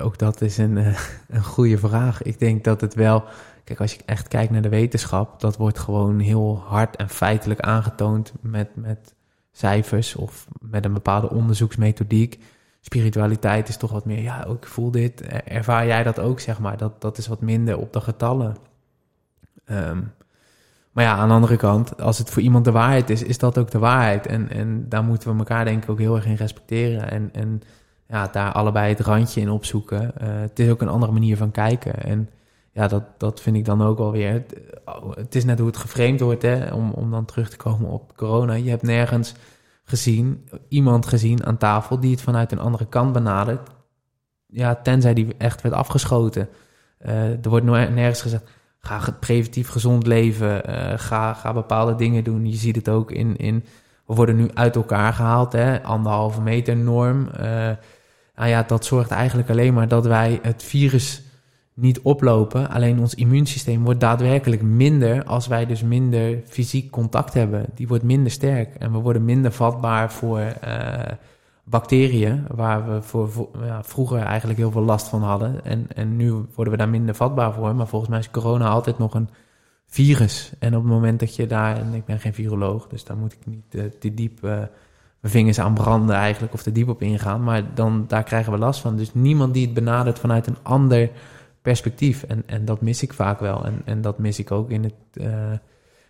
Speaker 2: ook dat is een, uh, <laughs> een goede vraag. Ik denk dat het wel. Kijk, als je echt kijkt naar de wetenschap, dat wordt gewoon heel hard en feitelijk aangetoond met, met cijfers of met een bepaalde onderzoeksmethodiek. Spiritualiteit is toch wat meer, ja, ik voel dit. Ervaar jij dat ook, zeg maar? Dat, dat is wat minder op de getallen. Um, Maar ja, aan de andere kant, als het voor iemand de waarheid is, is dat ook de waarheid. En, en daar moeten we elkaar denk ik ook heel erg in respecteren. En, en ja, daar allebei het randje in opzoeken. Uh, het is ook een andere manier van kijken. En ja, dat, dat vind ik dan ook alweer. Het, het is net hoe het geframed wordt, hè, om, om dan terug te komen op corona. Je hebt nergens gezien, iemand gezien aan tafel die het vanuit een andere kant benadert. Ja, tenzij die echt werd afgeschoten. Uh, er wordt nergens gezegd, ga preventief gezond leven, uh, ga, ga bepaalde dingen doen. Je ziet het ook in, in we worden nu uit elkaar gehaald, hè, anderhalve meter norm. Nou ja, dat zorgt eigenlijk alleen maar dat wij het virus niet oplopen. Alleen ons immuunsysteem wordt daadwerkelijk minder als wij dus minder fysiek contact hebben. Die wordt minder sterk en we worden minder vatbaar voor uh, bacteriën, waar we voor, ja, vroeger eigenlijk heel veel last van hadden. En, en nu worden we daar minder vatbaar voor. Maar volgens mij is corona altijd nog een virus. En op het moment dat je daar, en ik ben geen viroloog, dus daar moet ik niet uh, te diep uh, mijn vingers aan branden eigenlijk, of te diep op ingaan. Maar dan, daar krijgen we last van. Dus niemand die het benadert vanuit een ander perspectief. En, en dat mis ik vaak wel. En, en dat mis ik ook in het uh,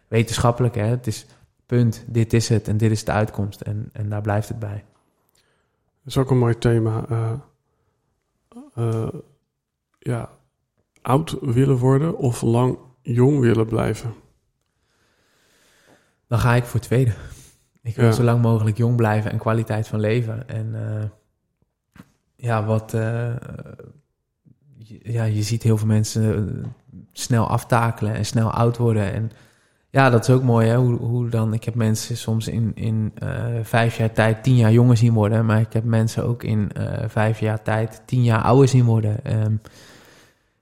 Speaker 2: wetenschappelijke. Hè. Het is punt, dit is het en dit is de uitkomst. En, en daar blijft het bij.
Speaker 1: Dat is ook een mooi thema. Uh, uh, ja, oud willen worden of lang jong willen blijven?
Speaker 2: Dan ga ik voor tweede. Ik wil ja. zo lang mogelijk jong blijven en kwaliteit van leven. En ja, wat ja, je ziet heel veel mensen eh, snel aftakelen en snel oud worden. En ja, dat is ook mooi, hè? Hoe, hoe dan... Ik heb mensen soms in, in uh, vijf jaar tijd tien jaar jonger zien worden. Maar ik heb mensen ook in vijf jaar tijd tien jaar ouder zien worden. Um,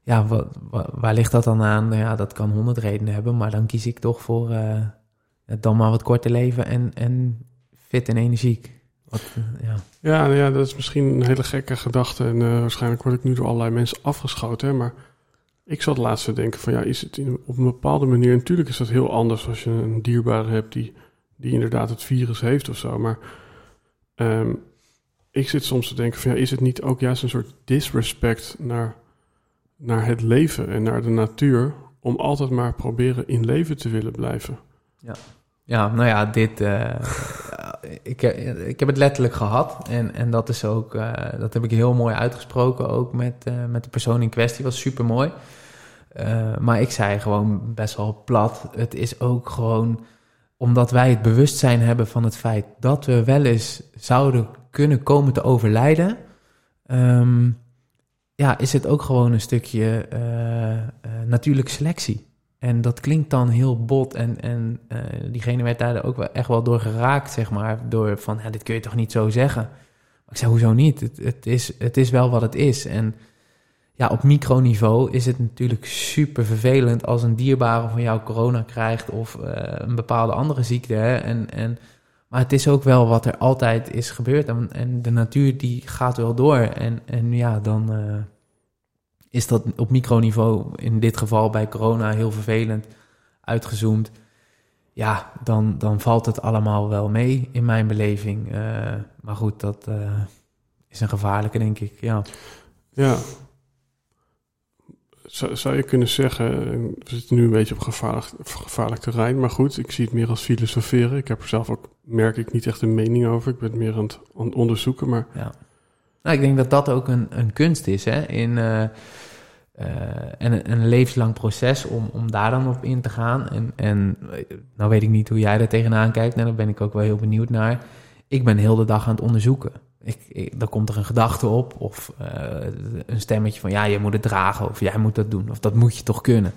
Speaker 2: ja, wat, wat, waar ligt dat dan aan? Nou ja, dat kan honderd redenen hebben. Maar dan kies ik toch voor dan maar wat korter leven en, en fit en energiek. Wat, ja.
Speaker 1: Ja, nou ja, dat is misschien een hele gekke gedachte. En uh, waarschijnlijk word ik nu door allerlei mensen afgeschoten. Maar ik zat laatst te denken van ja, is het in, op een bepaalde manier... Natuurlijk is dat heel anders als je een dierbare hebt die, die inderdaad het virus heeft of zo. Maar um, ik zit soms te denken van ja, is het niet ook juist een soort disrespect naar, naar het leven en naar de natuur... om altijd maar proberen in leven te willen blijven?
Speaker 2: Ja. Ja, nou ja, dit. Uh, <laughs> ik, ik heb het letterlijk gehad. En, en dat is ook. Uh, dat heb ik heel mooi uitgesproken. Ook met, uh, met de persoon in kwestie. Was super mooi. maar ik zei gewoon best wel plat. Het is ook gewoon. Omdat wij het bewustzijn hebben van het feit dat we wel eens zouden kunnen komen te overlijden. Um, ja, is het ook gewoon een stukje natuurlijke selectie. En dat klinkt dan heel bot. En, en uh, diegene werd daar ook wel echt wel door geraakt, zeg maar. Door van, dit kun je toch niet zo zeggen? Maar ik zei, hoezo niet? Het, het, is, het is wel wat het is. En ja, op microniveau is het natuurlijk super vervelend als een dierbare van jou corona krijgt of uh, een bepaalde andere ziekte. En, en, maar het is ook wel wat er altijd is gebeurd. En, en de natuur die gaat wel door. En, en ja, dan... Uh, is dat op microniveau, in dit geval bij corona, heel vervelend uitgezoomd. Ja, dan, dan valt het allemaal wel mee in mijn beleving. Uh, maar goed, dat uh, is een gevaarlijke, denk ik. Ja.
Speaker 1: Ja. Zou, zou je kunnen zeggen, we zitten nu een beetje op gevaarlijk, gevaarlijk terrein, maar goed, ik zie het meer als filosoferen. Ik heb er zelf ook, merk ik, niet echt een mening over. Ik ben het meer aan het, aan het onderzoeken, maar...
Speaker 2: Ja. Nou, ik denk dat dat ook een, een kunst is, hè, in... Uh, uh, en een, levenslang proces om, om daar dan op in te gaan. En, en nou weet ik niet hoe jij er tegenaan kijkt. En daar ben ik ook wel heel benieuwd naar. Ik ben heel de dag aan het onderzoeken. Ik, ik, dan komt er een gedachte op of uh, een stemmetje van... ja, je moet het dragen of jij moet dat doen of dat moet je toch kunnen.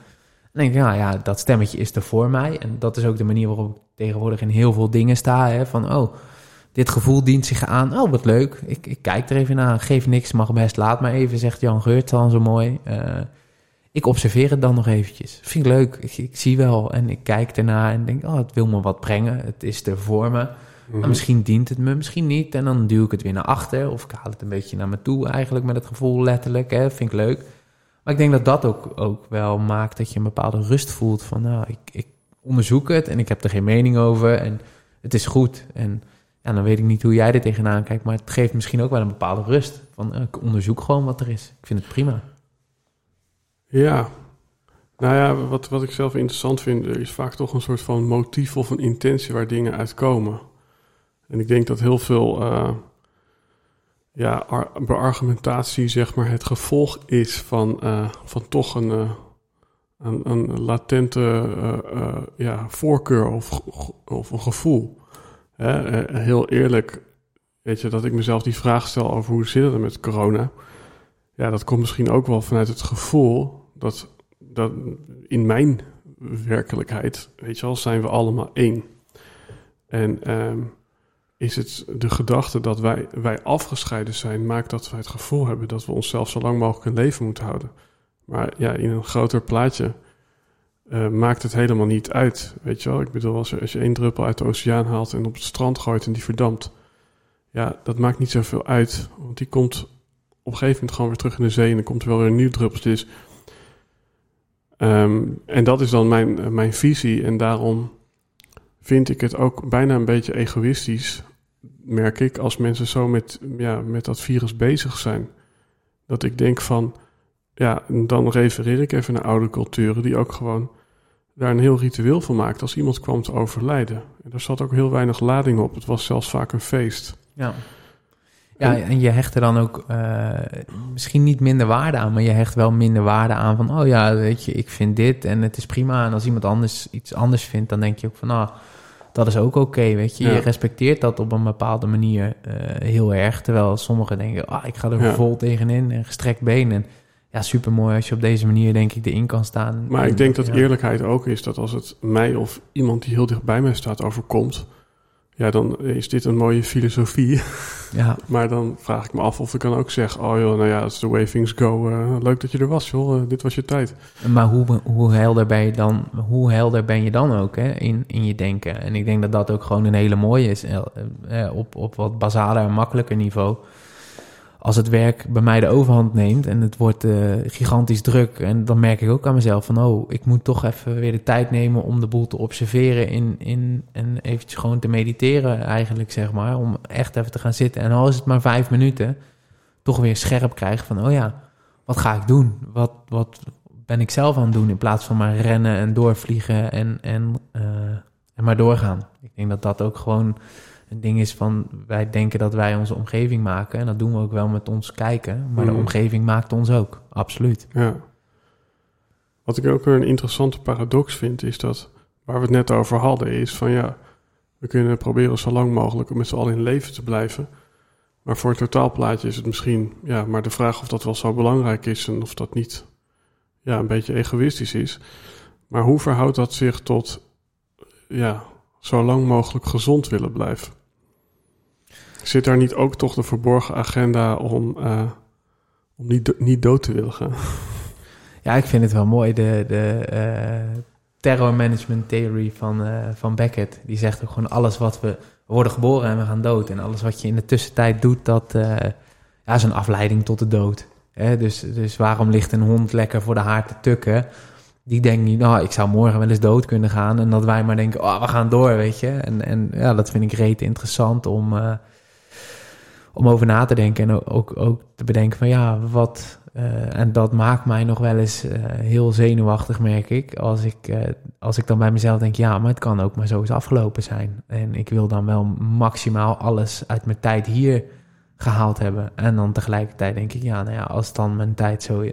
Speaker 2: Dan denk ik, nou ja, dat stemmetje is er voor mij. En dat is ook de manier waarop ik tegenwoordig in heel veel dingen sta. Hè, van, oh, dit gevoel dient zich aan. Oh, wat leuk. Ik, ik kijk er even naar. Geef niks, mag best. Laat maar even, zegt Jan Geurt dan zo mooi. Uh, ik observeer het dan nog eventjes. Vind ik leuk. Ik, ik, zie wel en ik kijk ernaar en denk, oh, het wil me wat brengen. Het is er voor me. Mm misschien dient het me, misschien niet. En dan duw ik het weer naar achter. Of ik haal het een beetje naar me toe eigenlijk met het gevoel letterlijk. Hè. Vind ik leuk. Maar ik denk dat dat ook, ook wel maakt dat je een bepaalde rust voelt. Van nou, ik, ik onderzoek het en ik heb er geen mening over. En het is goed. En ja, dan weet ik niet hoe jij er tegenaan kijkt, maar het geeft misschien ook wel een bepaalde rust. Van, uh, ik onderzoek gewoon wat er is. Ik vind het prima.
Speaker 1: Ja, Nou ja, wat, wat ik zelf interessant vind, is vaak toch een soort van motief of een intentie waar dingen uitkomen. En ik denk dat heel veel uh, ja, beargumentatie, zeg maar, het gevolg is van, uh, van toch een, een, een, latente ja, voorkeur of, of een gevoel. Hè? heel eerlijk, weet je, dat ik mezelf die vraag stel over hoe zit het met corona. Ja, dat komt misschien ook wel vanuit het gevoel dat dat in mijn werkelijkheid, weet je wel, zijn we allemaal één. En um, is het de gedachte dat wij, wij afgescheiden zijn, maakt dat wij het gevoel hebben dat we onszelf zo lang mogelijk in leven moeten houden. Maar ja, in een groter plaatje uh, maakt het helemaal niet uit. Weet je wel, ik bedoel, als je, één druppel uit de oceaan haalt en op het strand gooit en die verdampt, ja, dat maakt niet zoveel uit. Want die komt op een gegeven moment gewoon weer terug in de zee en dan komt er wel weer een nieuw druppeltje. Dus Um, en dat is dan mijn, mijn visie. En daarom vind ik het ook bijna een beetje egoïstisch, merk ik, als mensen zo met, ja, met dat virus bezig zijn. Dat ik denk van, ja, dan refereer ik even naar oude culturen die ook gewoon daar een heel ritueel van maakten als iemand kwam te overlijden. En daar zat ook heel weinig lading op. Het was zelfs vaak een feest.
Speaker 2: Ja. Ja, en je hecht er dan ook uh, misschien niet minder waarde aan, maar je hecht wel minder waarde aan van, oh ja, weet je, ik vind dit en het is prima. En als iemand anders iets anders vindt, dan denk je ook van, nou, dat is ook oké, weet je. Je respecteert dat op een bepaalde manier uh, heel erg, terwijl sommigen denken, ah, ik ga er ja. vol tegenin en gestrekt been. En ja, super mooi als je op deze manier, denk ik, erin kan staan.
Speaker 1: Maar
Speaker 2: en,
Speaker 1: ik denk dat eerlijkheid ook is dat als het mij of iemand die heel dicht bij mij staat overkomt ja, dan is dit een mooie filosofie. <laughs> Ja. maar dan vraag ik me af of ik kan ook zeg... oh joh, nou ja, it's the way things go. Uh, leuk dat je er was, joh. Uh, dit was je tijd.
Speaker 2: Maar hoe, hoe, helder ben je dan, hoe helder ben je dan ook hè, in, in je denken? En ik denk dat dat ook gewoon een hele mooie is. Uh, op, op wat basaler en makkelijker niveau als het werk bij mij de overhand neemt en het wordt uh, gigantisch druk. En dan merk ik ook aan mezelf van, oh, ik moet toch even weer de tijd nemen om de boel te observeren in, in, en eventjes gewoon te mediteren eigenlijk, zeg maar. Om echt even te gaan zitten. En al is het maar vijf minuten, toch weer scherp krijgen van, oh ja, wat ga ik doen? Wat, wat ben ik zelf aan het doen in plaats van maar rennen en doorvliegen en, en, uh, en maar doorgaan. Ik denk dat dat ook gewoon een ding is van wij denken dat wij onze omgeving maken. En dat doen we ook wel met ons kijken. Maar de mhm. omgeving maakt ons ook, absoluut.
Speaker 1: Ja. Wat ik ook een interessante paradox vind, is dat waar we het net over hadden, is van ja, we kunnen proberen zo lang mogelijk met z'n allen in leven te blijven. Maar voor het totaalplaatje is het misschien ja, maar de vraag of dat wel zo belangrijk is en of dat niet ja, een beetje egoïstisch is. Maar hoe verhoudt dat zich tot ja, zo lang mogelijk gezond willen blijven? Zit daar niet ook toch de verborgen agenda om, uh, om niet, niet dood te willen gaan? <laughs>
Speaker 2: Ja, ik vind het wel mooi. De, de uh, terror management theory van, uh, van Beckett. Die zegt ook gewoon alles wat we... We worden geboren en we gaan dood. En alles wat je in de tussentijd doet, dat ja, is een afleiding tot de dood. Dus, dus waarom ligt een hond lekker voor de haard te tukken? Die denkt niet, nou, ik zou morgen wel eens dood kunnen gaan. En dat wij maar denken, oh, we gaan door, weet je. En, en ja, dat vind ik reet interessant om om over na te denken en ook, ook te bedenken van ja, wat. Uh, en dat maakt mij nog wel eens uh, heel zenuwachtig, merk ik. Als ik, uh, als ik dan bij mezelf denk, ja, maar het kan ook maar zo eens afgelopen zijn. En ik wil dan wel maximaal alles uit mijn tijd hier gehaald hebben. En dan tegelijkertijd denk ik, ja, nou ja, als dan mijn tijd zo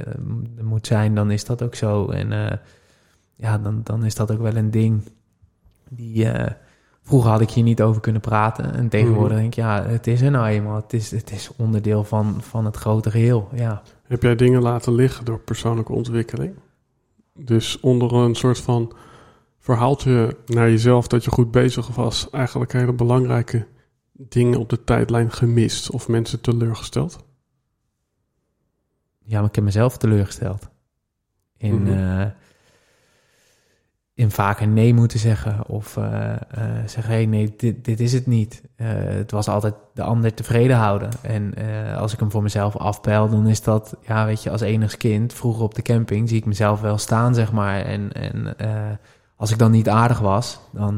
Speaker 2: moet zijn, dan is dat ook zo. En ja, dan, dan is dat ook wel een ding die Vroeger had ik hier niet over kunnen praten. En tegenwoordig mhm. denk ik, ja, het is er nou eenmaal. Het is, het is onderdeel van, van het grote geheel, ja.
Speaker 1: Heb jij dingen laten liggen door persoonlijke ontwikkeling? Dus onder een soort van verhaaltje naar jezelf dat je goed bezig was... eigenlijk hele belangrijke dingen op de tijdlijn gemist of mensen teleurgesteld?
Speaker 2: Ja, maar ik heb mezelf teleurgesteld. In... Mm in vaker nee moeten zeggen. Of uh, zeggen, hey, nee, dit, dit is het niet. Uh, het was altijd de ander tevreden houden. En als ik hem voor mezelf afpeil, dan is dat, ja, weet je, als enig kind, vroeger op de camping, zie ik mezelf wel staan, zeg maar. En, en als ik dan niet aardig was, dan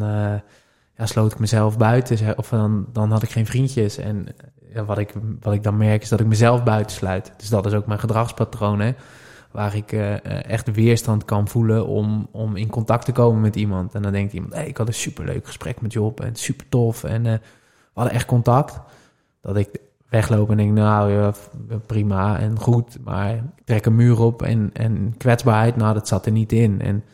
Speaker 2: ja, sloot ik mezelf buiten. Of dan, dan had ik geen vriendjes. En ja, wat, ik, wat ik dan merk, is dat ik mezelf buitensluit. Dus dat is ook mijn gedragspatroon, hè waar ik uh, echt weerstand kan voelen om, om in contact te komen met iemand. En dan denkt iemand, hey, ik had een superleuk gesprek met Job en super tof en uh, we hadden echt contact. Dat ik wegloop en denk, nou ja, prima en goed, maar ik trek een muur op en, en kwetsbaarheid, nou dat zat er niet in. En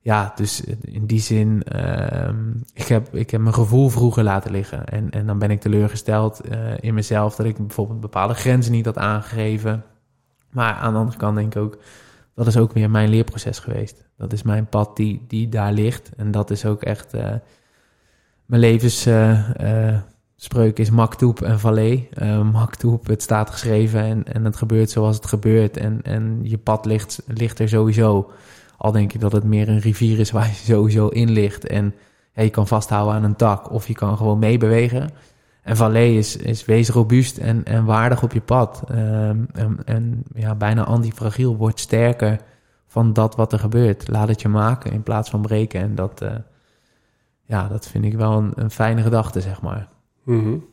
Speaker 2: ja, dus in die zin, uh, ik, heb, ik heb mijn gevoel vroeger laten liggen. En, en dan ben ik teleurgesteld in mezelf dat ik bijvoorbeeld bepaalde grenzen niet had aangegeven. Maar aan de andere kant denk ik ook, dat is ook weer mijn leerproces geweest. Dat is mijn pad die, die daar ligt. En dat is ook echt uh, mijn levensspreuk is maktoep en valet. maktoep, het staat geschreven en, en het gebeurt zoals het gebeurt. En, en je pad ligt, ligt er sowieso. Al denk ik dat het meer een rivier is waar je sowieso in ligt. En je kan vasthouden aan een tak of je kan gewoon meebewegen. En Valet is, is wees robuust en, en waardig op je pad. Um, en, en ja, bijna antifragiel. Word sterker van dat wat er gebeurt. Laat het je maken in plaats van breken. En dat, uh, ja, dat vind ik wel een, een fijne gedachte, zeg maar.
Speaker 1: Mm -hmm.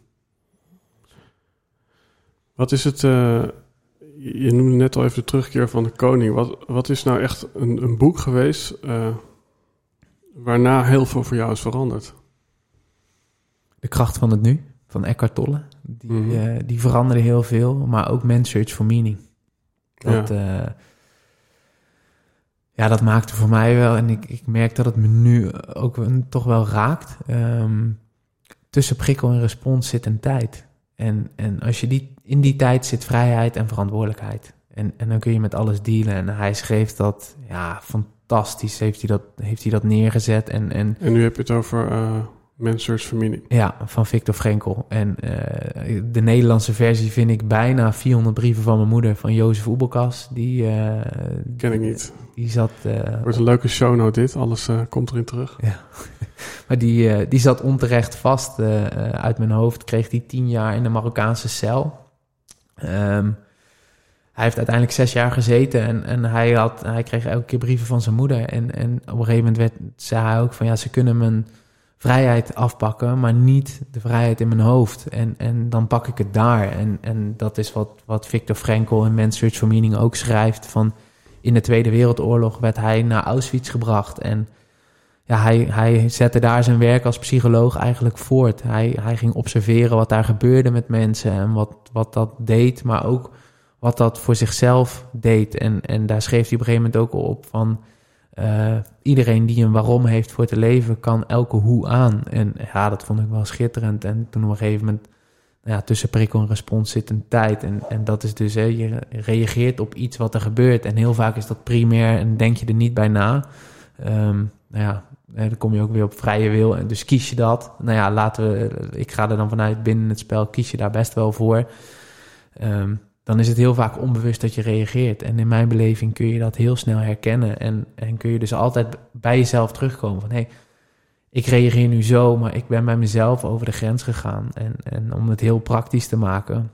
Speaker 1: Wat is het... Uh je noemde net al even de terugkeer van de koning. Wat, wat is nou echt een, een boek geweest uh, waarna heel veel voor jou is veranderd?
Speaker 2: De kracht van het nu, van Eckhart Tolle. Die, mm -hmm. uh, die veranderde heel veel, maar ook Man's Search for Meaning. Dat, ja. Uh, ja, dat maakte voor mij wel, en ik, ik merk dat het me nu ook een, toch wel raakt. Um, tussen prikkel en respons zit een tijd. En, en als je die, in die tijd zit vrijheid en verantwoordelijkheid. En, en dan kun je met alles dealen. En hij schreef dat, ja, fantastisch heeft hij dat, heeft hij dat neergezet. En, en,
Speaker 1: en nu heb je het over uh, Mensers Familie.
Speaker 2: Ja, van Victor Frenkel. En uh, de Nederlandse versie vind ik bijna 400 brieven van mijn moeder, van Jozef Oebelkas. Die, uh,
Speaker 1: Ken ik niet.
Speaker 2: Die zat...
Speaker 1: Wordt een leuke show nou dit, alles komt erin terug.
Speaker 2: Ja. <laughs> Maar die, die zat onterecht vast uit mijn hoofd. Kreeg die tien jaar in de Marokkaanse cel. Um, hij heeft uiteindelijk zes jaar gezeten en, en hij, had, hij kreeg elke keer brieven van zijn moeder. En, en op een gegeven moment werd, zei hij ook van ja, ze kunnen mijn vrijheid afpakken, maar niet de vrijheid in mijn hoofd. En, en dan pak ik het daar. En, en dat is wat, wat Victor Frankl in Man's Search for Meaning ook schrijft. Van in de Tweede Wereldoorlog werd hij naar Auschwitz gebracht en ja, hij, hij zette daar zijn werk als psycholoog eigenlijk voort. Hij, hij ging observeren wat daar gebeurde met mensen en wat, wat dat deed, maar ook wat dat voor zichzelf deed. En, en daar schreef hij op een gegeven moment ook op van... Uh, iedereen die een waarom heeft voor te leven, kan elke hoe aan. En ja, dat vond ik wel schitterend. En toen op een gegeven moment, nou ja, tussen prikkel en respons zit een tijd. En, en dat is dus, je reageert op iets wat er gebeurt. En heel vaak is dat primair en denk je er niet bij na. Um, nou ja, dan kom je ook weer op vrije wil. En dus kies je dat. Nou ja, laten we. Ik ga er dan vanuit binnen het spel. Kies je daar best wel voor. Um, dan is het heel vaak onbewust dat je reageert. En in mijn beleving kun je dat heel snel herkennen. En, en kun je dus altijd bij jezelf terugkomen van hé. Hey, ik reageer nu zo, maar ik ben bij mezelf over de grens gegaan. En, en om het heel praktisch te maken.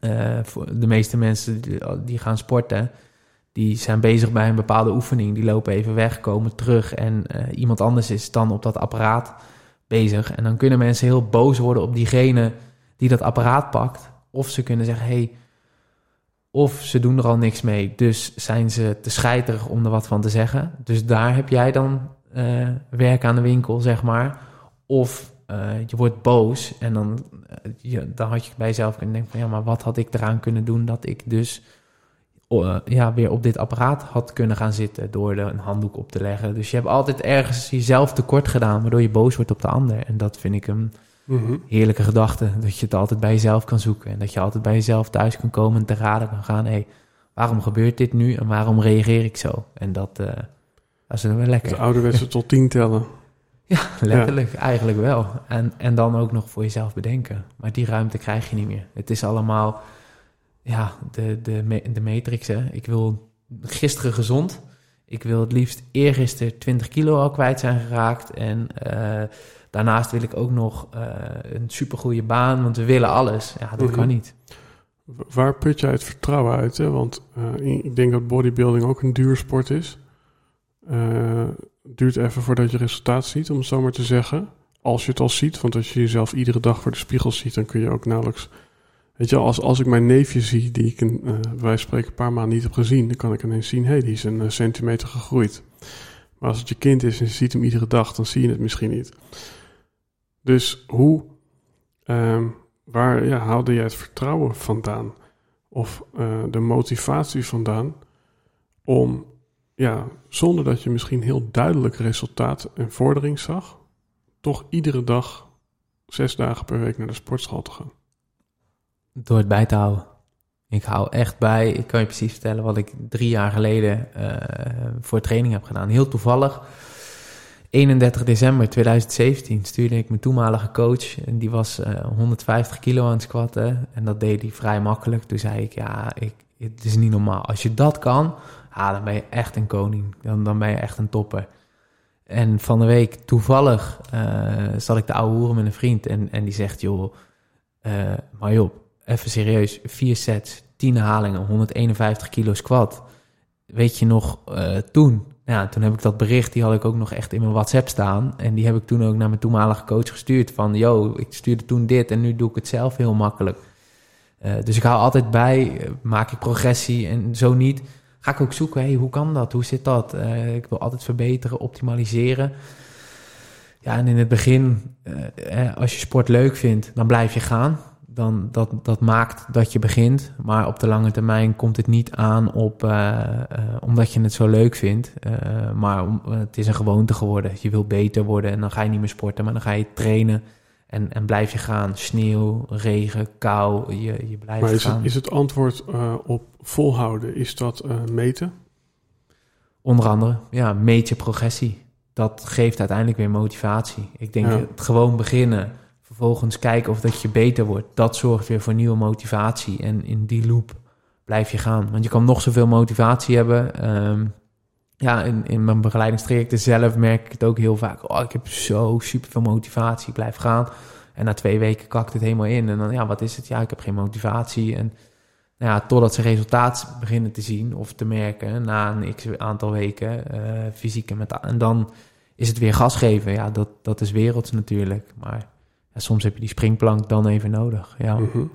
Speaker 2: Uh, voor de meeste mensen die, gaan sporten die zijn bezig bij een bepaalde oefening. Die lopen even weg, komen terug en uh, iemand anders is dan op dat apparaat bezig. En dan kunnen mensen heel boos worden op diegene die dat apparaat pakt. Of ze kunnen zeggen, hey, of ze doen er al niks mee, dus zijn ze te scheiterig om er wat van te zeggen. Dus daar heb jij dan uh, werk aan de winkel, zeg maar. Of uh, je wordt boos en dan, je, dan had je bij jezelf kunnen denken van... ja, maar wat had ik eraan kunnen doen dat ik dus ja, weer op dit apparaat had kunnen gaan zitten door er een handdoek op te leggen. Dus je hebt altijd ergens jezelf tekort gedaan, waardoor je boos wordt op de ander. En dat vind ik een -hmm. heerlijke gedachte, dat je het altijd bij jezelf kan zoeken. En dat je altijd bij jezelf thuis kan komen en te raden kan gaan, hé, hey, waarom gebeurt dit nu en waarom reageer ik zo? En dat, uh, dat is wel lekker.
Speaker 1: De ouderwetse tot tien tellen. <laughs>
Speaker 2: Ja, letterlijk, ja. eigenlijk wel. En, en dan ook nog voor jezelf bedenken. Maar die ruimte krijg je niet meer. Het is allemaal ja, de, de, de matrix. Hè. Ik wil gisteren gezond. Ik wil het liefst eergisteren 20 kilo al kwijt zijn geraakt. En uh, daarnaast wil ik ook nog uh, een supergoeie baan, want we willen alles. Ja, dat mm -hmm. kan niet.
Speaker 1: Waar put jij het vertrouwen uit? Hè? Want uh, ik denk dat bodybuilding ook een duur sport is. het duurt even voordat je resultaat ziet, om het zo maar te zeggen. Als je het al ziet, want als je jezelf iedere dag voor de spiegel ziet, dan kun je ook nauwelijks Weet je, als, als ik mijn neefje zie, die ik een, uh, wij spreken een paar maanden niet heb gezien, dan kan ik ineens zien, hé, hey, die is een centimeter gegroeid. Maar als het je kind is en je ziet hem iedere dag, dan zie je het misschien niet. Dus hoe, um, waar ja, haalde jij het vertrouwen vandaan? Of uh, de motivatie vandaan om, ja, zonder dat je misschien heel duidelijk resultaat en vordering zag, toch iedere dag zes dagen per week naar de sportschool te gaan?
Speaker 2: Door het bij te houden. Ik hou echt bij. Ik kan je precies vertellen wat ik drie jaar geleden uh, voor training heb gedaan. Heel toevallig. 31 december 2017 stuurde ik mijn toenmalige coach. En die was uh, 150 kilo aan het squatten. En dat deed hij vrij makkelijk. Toen zei ik, ja, ik, het is niet normaal. Als je dat kan, ah, dan ben je echt een koning. Dan, dan ben je echt een topper. En van de week toevallig uh, zat ik de oude hoeren met een vriend. En, en die zegt, joh, uh, maar joh, even serieus. Vier sets, tien herhalingen, 151 kilo squat. Weet je nog, toen ja, toen heb ik dat bericht, die had ik ook nog echt in mijn WhatsApp staan. En die heb ik toen ook naar mijn toenmalige coach gestuurd. Van, yo, ik stuurde toen dit en nu doe ik het zelf heel makkelijk. Uh, dus ik hou altijd bij, uh, maak ik progressie en zo niet. Ga ik ook zoeken, hey, hoe kan dat? Hoe zit dat? Uh, ik wil altijd verbeteren, optimaliseren. Ja, en in het begin, als je sport leuk vindt, dan blijf je gaan dan dat, dat maakt dat je begint. Maar op de lange termijn komt het niet aan op, uh, uh, omdat je het zo leuk vindt. Uh, maar om, het is een gewoonte geworden. Je wil beter worden en dan ga je niet meer sporten, maar dan ga je trainen. En, en blijf je gaan. Sneeuw, regen, kou, je, je blijft
Speaker 1: maar is
Speaker 2: gaan.
Speaker 1: Het, is het antwoord op volhouden, is dat meten?
Speaker 2: Onder andere, ja, meet je progressie. Dat geeft uiteindelijk weer motivatie. Ik denk ja. het gewoon beginnen vervolgens kijken of dat je beter wordt. Dat zorgt weer voor nieuwe motivatie. En in die loop blijf je gaan. Want je kan nog zoveel motivatie hebben. Um, ja, in, in mijn begeleidingstrajecten zelf merk ik het ook heel vaak. Oh, ik heb zo super veel motivatie, blijf gaan. En na twee weken kakt het helemaal in. En dan, ja, wat is het? Ja, ik heb geen motivatie. En nou ja, totdat ze resultaat beginnen te zien of te merken na een x aantal weken, uh, fysiek en mentaal. En dan is het weer gas geven. Ja, dat, dat is werelds natuurlijk. Maar ja, soms heb je die springplank dan even nodig. Ja.
Speaker 1: Mm -hmm.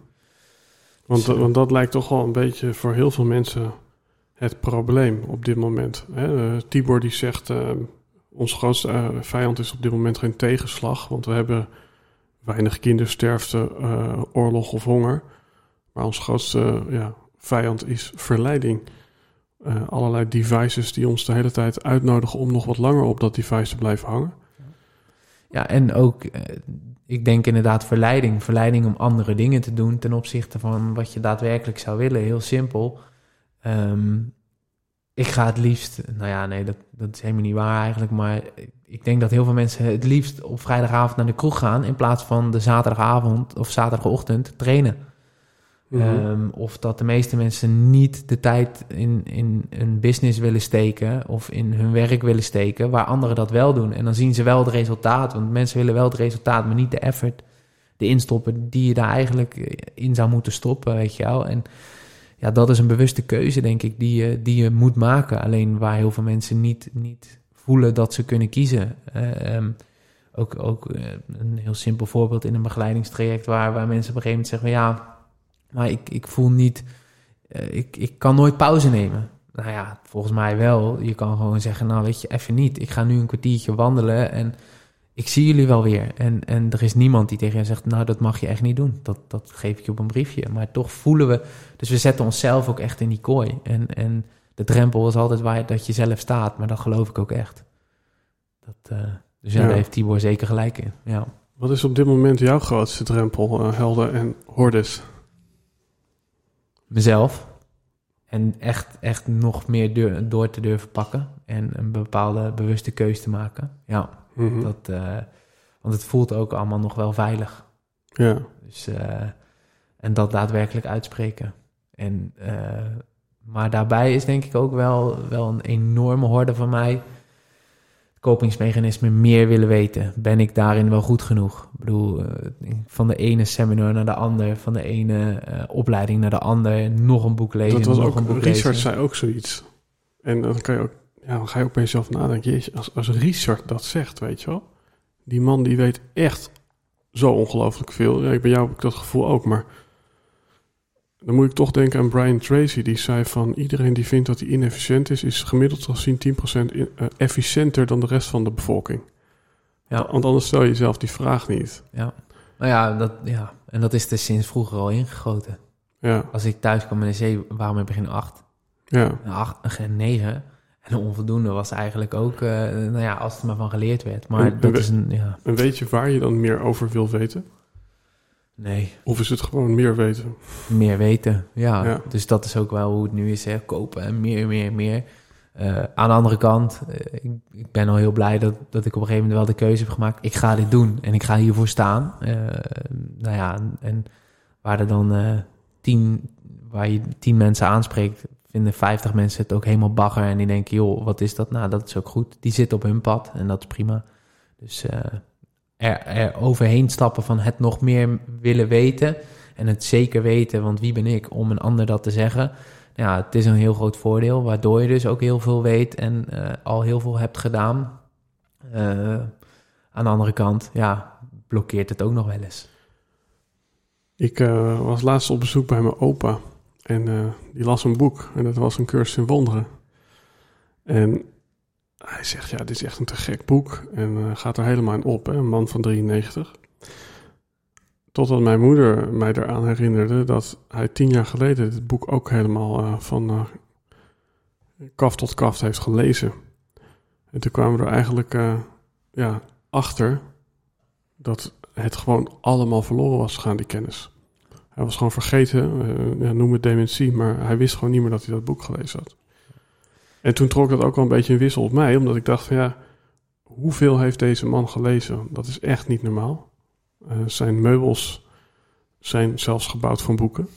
Speaker 1: want, dus, want dat lijkt toch wel een beetje voor heel veel mensen het probleem op dit moment. Hè? Uh, Tibor die zegt, uh, ons grootste uh, vijand is op dit moment geen tegenslag, want we hebben weinig kindersterfte, oorlog of honger. Maar ons grootste ja, vijand is verleiding. allerlei devices die ons de hele tijd uitnodigen om nog wat langer op dat device te blijven hangen.
Speaker 2: Ja, en ook ik denk inderdaad verleiding. Verleiding om andere dingen te doen ten opzichte van wat je daadwerkelijk zou willen. Heel simpel. Um, ik ga het liefst, nou ja, nee, dat, dat is helemaal niet waar eigenlijk. Maar ik denk dat heel veel mensen het liefst op vrijdagavond naar de kroeg gaan. in plaats van de zaterdagavond of zaterdagochtend trainen. -hmm. um, of dat de meeste mensen niet de tijd in, in een business willen steken of in hun werk willen steken, waar anderen dat wel doen. En dan zien ze wel het resultaat, want mensen willen wel het resultaat, maar niet de effort, de instoppen die je daar eigenlijk in zou moeten stoppen, weet je wel. En ja, dat is een bewuste keuze, denk ik, die je, die je moet maken. Alleen waar heel veel mensen niet, niet voelen dat ze kunnen kiezen. Um, ook ook uh, een heel simpel voorbeeld in een begeleidingstraject waar, waar mensen op een gegeven moment zeggen: ja maar ik, ik voel niet, uh, ik, ik kan nooit pauze nemen. Nou ja, volgens mij wel. Je kan gewoon zeggen, nou weet je, even niet. Ik ga nu een kwartiertje wandelen en ik zie jullie wel weer. En, en er is niemand die tegen je zegt, nou dat mag je echt niet doen. Dat, dat geef ik je op een briefje. Maar toch voelen we, dus we zetten onszelf ook echt in die kooi. En, en de drempel is altijd waar dat je zelf staat, maar dat geloof ik ook echt. Dat, uh, dus ja, ja, daar heeft Tibor zeker gelijk in. Ja.
Speaker 1: Wat is op dit moment jouw grootste drempel, uh, helden en hordes?
Speaker 2: Mezelf. En echt, echt nog meer deur, door te durven pakken. En een bepaalde bewuste keuze te maken. Ja, mm -hmm. dat, uh, want het voelt ook allemaal nog wel veilig.
Speaker 1: Ja.
Speaker 2: Dus, uh, en dat daadwerkelijk uitspreken. En, uh, maar daarbij is denk ik ook wel, wel een enorme horde van mij kopingsmechanisme meer willen weten. Ben ik daarin wel goed genoeg? Ik bedoel, van de ene seminar naar de ander, van de ene uh, opleiding naar de ander, nog een boek lezen.
Speaker 1: Dat was
Speaker 2: nog
Speaker 1: ook,
Speaker 2: een boek
Speaker 1: Richard
Speaker 2: lezen.
Speaker 1: zei ook zoiets. En dan, kan je ook, ja, dan ga je ook bij jezelf nadenken. Jeetje, als, als Richard dat zegt, weet je wel. Die man die weet echt zo ongelooflijk veel. Ja, bij jou heb ik dat gevoel ook, maar dan moet ik toch denken aan Brian Tracy. Die zei van iedereen die vindt dat hij inefficiënt is, is gemiddeld gezien 10% in, uh, efficiënter dan de rest van de bevolking.
Speaker 2: Ja.
Speaker 1: Want anders stel je jezelf die vraag niet.
Speaker 2: Ja. Nou ja, dat, ja, en dat is er sinds vroeger al ingegoten.
Speaker 1: Ja,
Speaker 2: Als ik thuis kwam een zee, waarom heb ik geen acht?
Speaker 1: ja,
Speaker 2: Een acht, geen negen. En een onvoldoende was eigenlijk ook, eh, nou ja, als het maar van geleerd werd. Maar
Speaker 1: En- en
Speaker 2: dat is een, ja,
Speaker 1: En weet je waar je dan meer over wil weten?
Speaker 2: Nee,
Speaker 1: Of is het gewoon meer weten?
Speaker 2: meer weten. Ja,
Speaker 1: Ja.
Speaker 2: dus dat is ook wel hoe het nu is, hè. kopen en meer, meer, meer. Eh, aan de andere kant, eh, ik, ik ben al heel blij dat, dat ik op een gegeven moment wel de keuze heb gemaakt. Ik ga dit doen en ik ga hiervoor staan. Eh, nou ja, en, en waar er dan tien, waar je tien mensen aanspreekt, vinden 50 mensen het ook helemaal bagger. En die denken, joh, wat is dat? Nou, dat is ook goed. Die zitten op hun pad en dat is prima. Dus er, er overheen stappen van het nog meer willen weten en het zeker weten, want wie ben ik om een ander dat te zeggen? Ja, het is een heel groot voordeel, waardoor je dus ook heel veel weet en eh, al heel veel hebt gedaan. Eh, aan de andere kant, ja, blokkeert het ook nog wel eens.
Speaker 1: Ik eh, was laatst op bezoek bij mijn opa. En die las een boek. En dat was een cursus in wonderen. En hij zegt, ja, dit is echt een te gek boek. En eh, gaat er helemaal in op, hè? een man van 93. Totdat mijn moeder mij eraan herinnerde dat hij tien jaar geleden dit boek ook helemaal eh, van eh kaf tot kaft heeft gelezen. En toen kwamen we er eigenlijk ja, achter dat het gewoon allemaal verloren was gegaan, die kennis. Hij was gewoon vergeten, ja, noem het dementie, maar hij wist gewoon niet meer dat hij dat boek gelezen had. En toen trok dat ook wel een beetje een wissel op mij, omdat ik dacht van ja, hoeveel heeft deze man gelezen? Dat is echt niet normaal. Eh, zijn meubels zijn zelfs gebouwd van boeken.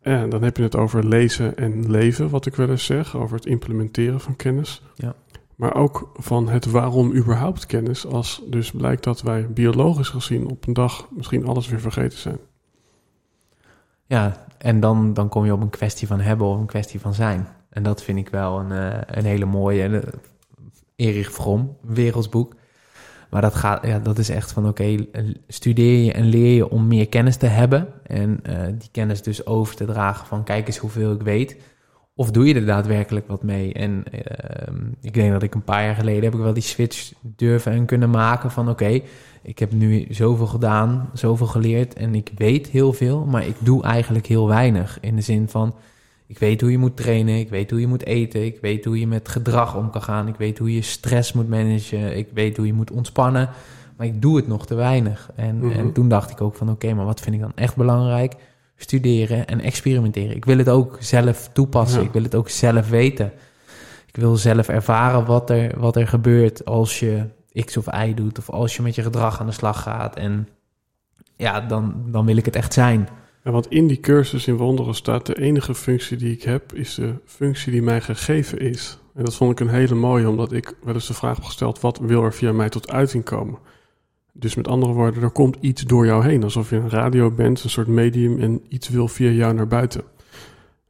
Speaker 1: En dan heb je het over lezen en leven, wat ik wel eens zeg, over het implementeren van kennis.
Speaker 2: Ja.
Speaker 1: Maar ook van het waarom überhaupt kennis, als dus blijkt dat wij biologisch gezien op een dag misschien alles weer vergeten zijn.
Speaker 2: Ja, en dan, dan kom je op een kwestie van hebben of een kwestie van zijn. En dat vind ik wel een, eh, een hele mooie. Eh, Erich Fromm, wereldsboek. Maar dat, gaat, ja, dat is echt van oké, studeer je en leer je om meer kennis te hebben. En eh, die kennis dus over te dragen van kijk eens hoeveel ik weet. Of doe je er daadwerkelijk wat mee? En ehm, ik denk dat ik een paar jaar geleden heb ik wel die switch durven en kunnen maken van oké, ik heb nu zoveel gedaan, zoveel geleerd en ik weet heel veel, maar ik doe eigenlijk heel weinig. In de zin van, ik weet hoe je moet trainen, ik weet hoe je moet eten, ik weet hoe je met gedrag om kan gaan, ik weet hoe je stress moet managen, ik weet hoe je moet ontspannen, maar ik doe het nog te weinig. En,
Speaker 1: Mhm.
Speaker 2: en toen dacht ik ook van, oké, maar wat vind ik dan echt belangrijk? Studeren en experimenteren. Ik wil het ook zelf toepassen,
Speaker 1: Ja.
Speaker 2: ik wil het ook zelf weten. Ik wil zelf ervaren wat er, wat er gebeurt als je X of Y doet. Of als je met je gedrag aan de slag gaat. En ja, dan, dan wil ik het echt zijn.
Speaker 1: Ja, want in die cursus in wonderen staat de enige functie die ik heb, is de functie die mij gegeven is. En dat vond ik een hele mooie, omdat ik wel eens de vraag heb gesteld, wat wil er via mij tot uiting komen? Dus met andere woorden, er komt iets door jou heen, alsof je een radio bent, een soort medium en iets wil via jou naar buiten.